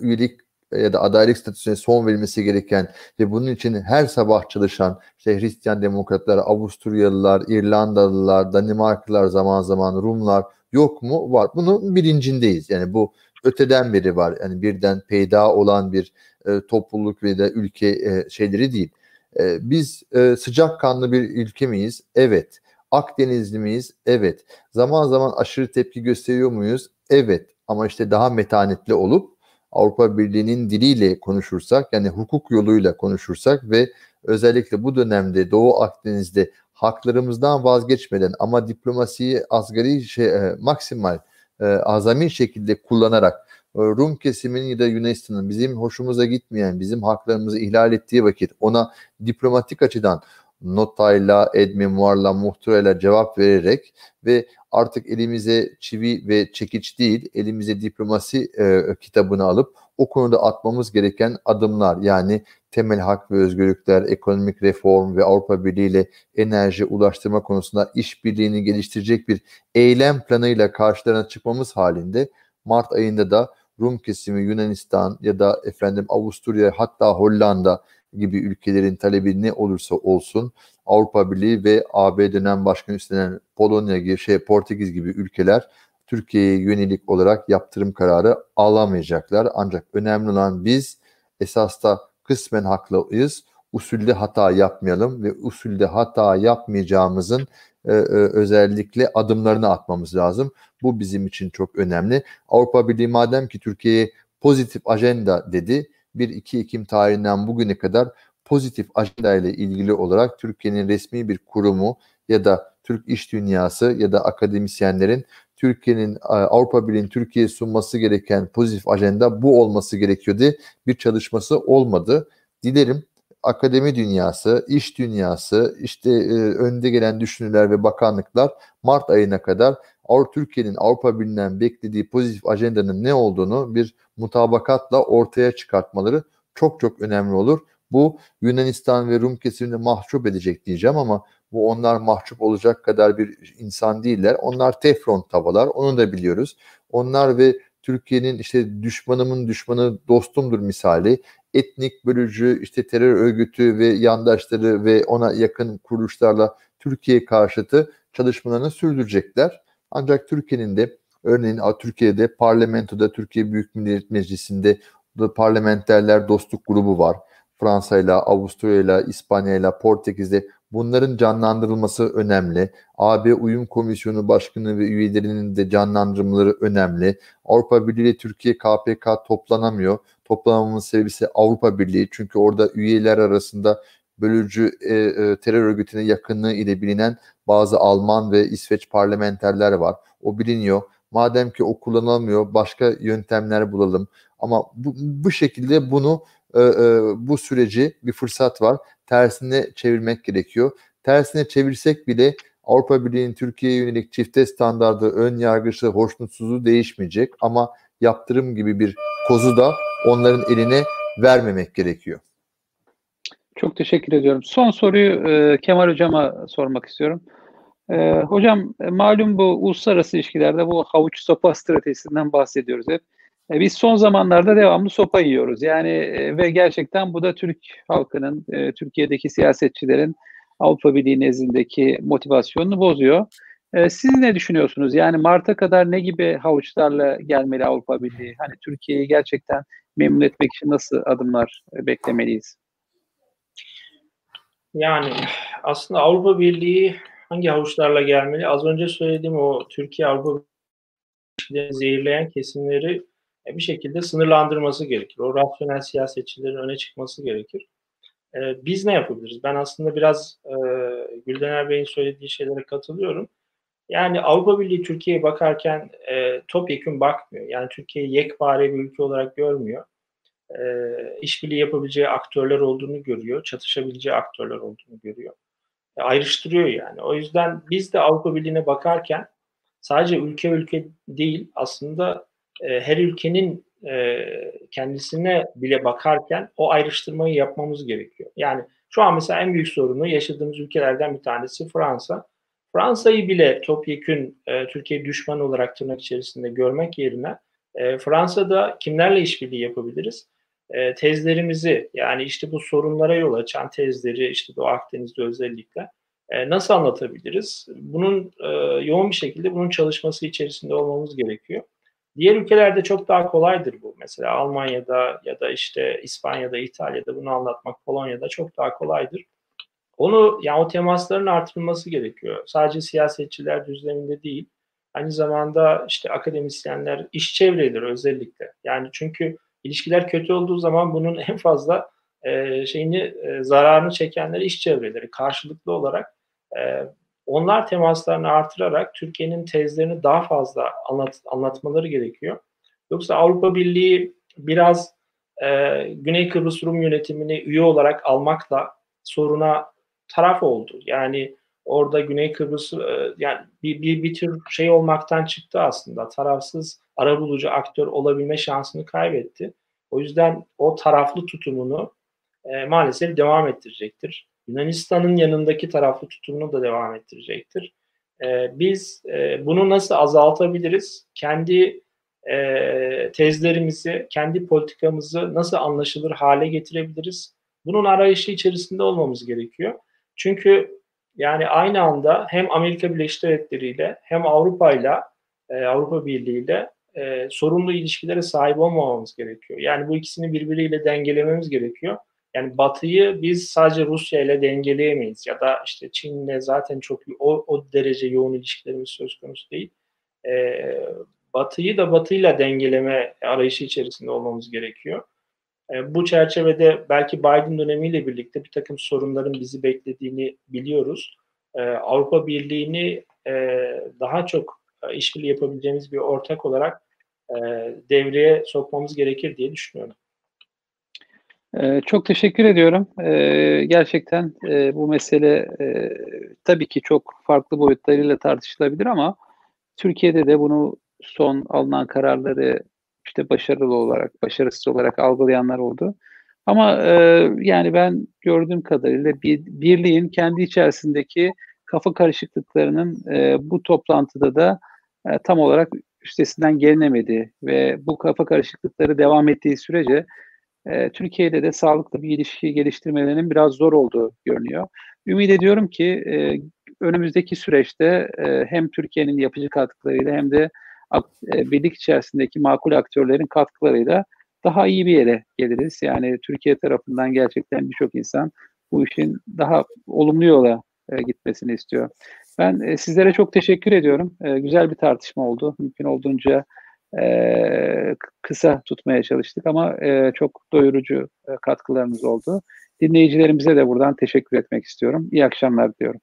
üyelik ya da adaylık statüsüne son verilmesi gereken ve bunun için her sabah çalışan işte Hristiyan demokratlar, Avusturyalılar, İrlandalılar, Danimarkalılar zaman zaman Rumlar yok mu? Var. Bunun bilincindeyiz. Yani bu öteden beri var. Yani birden peyda olan bir e, topluluk ve de ülke e, şeyleri değil. E, biz e, sıcakkanlı bir ülke miyiz? Evet. Akdenizli miyiz? Evet. Zaman zaman aşırı tepki gösteriyor muyuz? Evet. Ama işte daha metanetli olup Avrupa Birliği'nin diliyle konuşursak yani hukuk yoluyla konuşursak ve özellikle bu dönemde Doğu Akdeniz'de haklarımızdan vazgeçmeden ama diplomasiyi asgari şey, e, maksimal e, azami şekilde kullanarak Rum kesiminin ya da Yunanistan'ın bizim hoşumuza gitmeyen, bizim haklarımızı ihlal ettiği vakit ona diplomatik açıdan notayla, edmemuarla, muhtırayla cevap vererek ve artık elimize çivi ve çekiç değil, elimize diplomasi e, kitabını alıp o konuda atmamız gereken adımlar yani temel hak ve özgürlükler, ekonomik reform ve Avrupa Birliği ile enerji ulaştırma konusunda işbirliğini geliştirecek bir eylem planıyla karşılarına çıkmamız halinde Mart ayında da Rum kesimi Yunanistan ya da efendim Avusturya hatta Hollanda gibi ülkelerin talebi ne olursa olsun Avrupa Birliği ve AB dönem başkanı üstlenen Polonya gibi şey Portekiz gibi ülkeler Türkiye'ye yönelik olarak yaptırım kararı alamayacaklar. Ancak önemli olan biz esas da kısmen haklıyız. Usulde hata yapmayalım ve usulde hata yapmayacağımızın e, e, özellikle adımlarını atmamız lazım. Bu bizim için çok önemli. Avrupa Birliği madem ki Türkiye'ye pozitif ajenda dedi, 1-2 Ekim tarihinden bugüne kadar pozitif ajanda ile ilgili olarak Türkiye'nin resmi bir kurumu ya da Türk iş dünyası ya da akademisyenlerin Türkiye'nin Avrupa Birliği'nin Türkiye'ye sunması gereken pozitif ajanda bu olması gerekiyordu. Bir çalışması olmadı. Dilerim akademi dünyası, iş dünyası, işte e, önde gelen düşünürler ve bakanlıklar Mart ayına kadar Avrupa Türkiye'nin Avrupa Birliği'nden beklediği pozitif ajandanın ne olduğunu bir mutabakatla ortaya çıkartmaları çok çok önemli olur. Bu Yunanistan ve Rum kesimini mahcup edecek diyeceğim ama bu onlar mahcup olacak kadar bir insan değiller. Onlar teflon tavalar onu da biliyoruz. Onlar ve Türkiye'nin işte düşmanımın düşmanı dostumdur misali etnik bölücü işte terör örgütü ve yandaşları ve ona yakın kuruluşlarla Türkiye karşıtı çalışmalarını sürdürecekler. Ancak Türkiye'nin de örneğin Türkiye'de parlamentoda Türkiye Büyük Millet Meclisi'nde parlamenterler dostluk grubu var. Fransa ile, Avusturya Portekiz'de bunların canlandırılması önemli. AB Uyum Komisyonu Başkanı ve üyelerinin de canlandırmaları önemli. Avrupa Birliği ile Türkiye KPK toplanamıyor. Toplanmamın sebebi ise Avrupa Birliği. Çünkü orada üyeler arasında bölücü e, e, terör örgütüne yakınlığı ile bilinen bazı Alman ve İsveç parlamenterler var. O biliniyor. Madem ki o kullanılmıyor başka yöntemler bulalım. Ama bu, bu şekilde bunu e, e, bu süreci bir fırsat var. Tersine çevirmek gerekiyor. Tersine çevirsek bile Avrupa Birliği'nin Türkiye'ye yönelik çifte standardı, ön yargısı, hoşnutsuzluğu değişmeyecek ama yaptırım gibi bir kozu da onların eline vermemek gerekiyor. Çok teşekkür ediyorum. Son soruyu e, Kemal Hocam'a sormak istiyorum. E, hocam e, malum bu uluslararası ilişkilerde bu havuç sopa stratejisinden bahsediyoruz hep. E, biz son zamanlarda devamlı sopa yiyoruz. Yani e, ve gerçekten bu da Türk halkının, e, Türkiye'deki siyasetçilerin Avrupa Birliği nezdindeki motivasyonunu bozuyor. E, siz ne düşünüyorsunuz? Yani Mart'a kadar ne gibi havuçlarla gelmeli Avrupa Birliği? Hani Türkiye'yi gerçekten memnun etmek için nasıl adımlar e, beklemeliyiz? Yani aslında Avrupa Birliği hangi havuçlarla gelmeli? Az önce söylediğim o Türkiye Avrupa Birliği zehirleyen kesimleri bir şekilde sınırlandırması gerekir. O rasyonel siyasetçilerin öne çıkması gerekir. E, biz ne yapabiliriz? Ben aslında biraz e, Güldener Bey'in söylediği şeylere katılıyorum. Yani Avrupa Birliği Türkiye'ye bakarken e, topyekun bakmıyor. Yani Türkiye yekpare bir ülke olarak görmüyor. E, işbirliği yapabileceği aktörler olduğunu görüyor. Çatışabileceği aktörler olduğunu görüyor. E, ayrıştırıyor yani. O yüzden biz de Avrupa Birliği'ne bakarken sadece ülke ülke değil aslında e, her ülkenin e, kendisine bile bakarken o ayrıştırmayı yapmamız gerekiyor. Yani şu an mesela en büyük sorunu yaşadığımız ülkelerden bir tanesi Fransa. Fransa'yı bile topyekün e, Türkiye düşman olarak tırnak içerisinde görmek yerine e, Fransa'da kimlerle işbirliği yapabiliriz? Tezlerimizi yani işte bu sorunlara yol açan tezleri işte Doğu Akdeniz'de özellikle nasıl anlatabiliriz? Bunun yoğun bir şekilde bunun çalışması içerisinde olmamız gerekiyor. Diğer ülkelerde çok daha kolaydır bu. Mesela Almanya'da ya da işte İspanya'da, İtalya'da bunu anlatmak, Polonya'da çok daha kolaydır. Onu yani o temasların artırılması gerekiyor. Sadece siyasetçiler düzleminde değil. Aynı zamanda işte akademisyenler, iş çevreleri özellikle. Yani çünkü ilişkiler kötü olduğu zaman bunun en fazla e, şeyini e, zararını çekenler iş çevreleri karşılıklı olarak e, onlar temaslarını artırarak Türkiye'nin tezlerini daha fazla anlat, anlatmaları gerekiyor. Yoksa Avrupa Birliği biraz e, Güney Kıbrıs Rum yönetimini üye olarak almakla soruna taraf oldu. Yani orada Güney Kıbrıs e, yani bir, bir, bir tür şey olmaktan çıktı aslında. Tarafsız arabulucu aktör olabilme şansını kaybetti. O yüzden o taraflı tutumunu e, maalesef devam ettirecektir. Yunanistan'ın yanındaki taraflı tutumunu da devam ettirecektir. E, biz e, bunu nasıl azaltabiliriz? Kendi e, tezlerimizi, kendi politikamızı nasıl anlaşılır hale getirebiliriz? Bunun arayışı içerisinde olmamız gerekiyor. Çünkü yani aynı anda hem Amerika Birleşik Devletleri ile hem Avrupa ile Avrupa Birliği ile e, sorumlu ilişkilere sahip olmamamız gerekiyor. Yani bu ikisini birbiriyle dengelememiz gerekiyor. Yani Batı'yı biz sadece Rusya ile dengeleyemeyiz ya da işte Çin'le zaten çok o, o derece yoğun ilişkilerimiz söz konusu değil. Ee, Batı'yı da Batı'yla dengeleme arayışı içerisinde olmamız gerekiyor. E, bu çerçevede belki Biden dönemiyle birlikte bir takım sorunların bizi beklediğini biliyoruz. E, Avrupa Birliği'ni e, daha çok e, işbirliği yapabileceğimiz bir ortak olarak e, devreye sokmamız gerekir diye düşünüyorum. Ee, çok teşekkür ediyorum. Ee, gerçekten e, bu mesele e, tabii ki çok farklı boyutlarıyla tartışılabilir ama Türkiye'de de bunu son alınan kararları işte başarılı olarak, başarısız olarak algılayanlar oldu. Ama e, yani ben gördüğüm kadarıyla bir, birliğin kendi içerisindeki kafa karışıklıklarının e, bu toplantıda da e, tam olarak üstesinden gelinemedi ve bu kafa karışıklıkları devam ettiği sürece e, Türkiye'de de sağlıklı bir ilişki geliştirmelerinin biraz zor olduğu görünüyor. Ümit ediyorum ki e, önümüzdeki süreçte e, hem Türkiye'nin yapıcı katkılarıyla hem de e, birlik içerisindeki makul aktörlerin katkılarıyla daha iyi bir yere geliriz. Yani Türkiye tarafından gerçekten birçok insan bu işin daha olumlu yola e, gitmesini istiyor. Ben e, sizlere çok teşekkür ediyorum. E, güzel bir tartışma oldu. Mümkün olduğunca e, kısa tutmaya çalıştık ama e, çok doyurucu e, katkılarınız oldu. Dinleyicilerimize de buradan teşekkür etmek istiyorum. İyi akşamlar diyorum.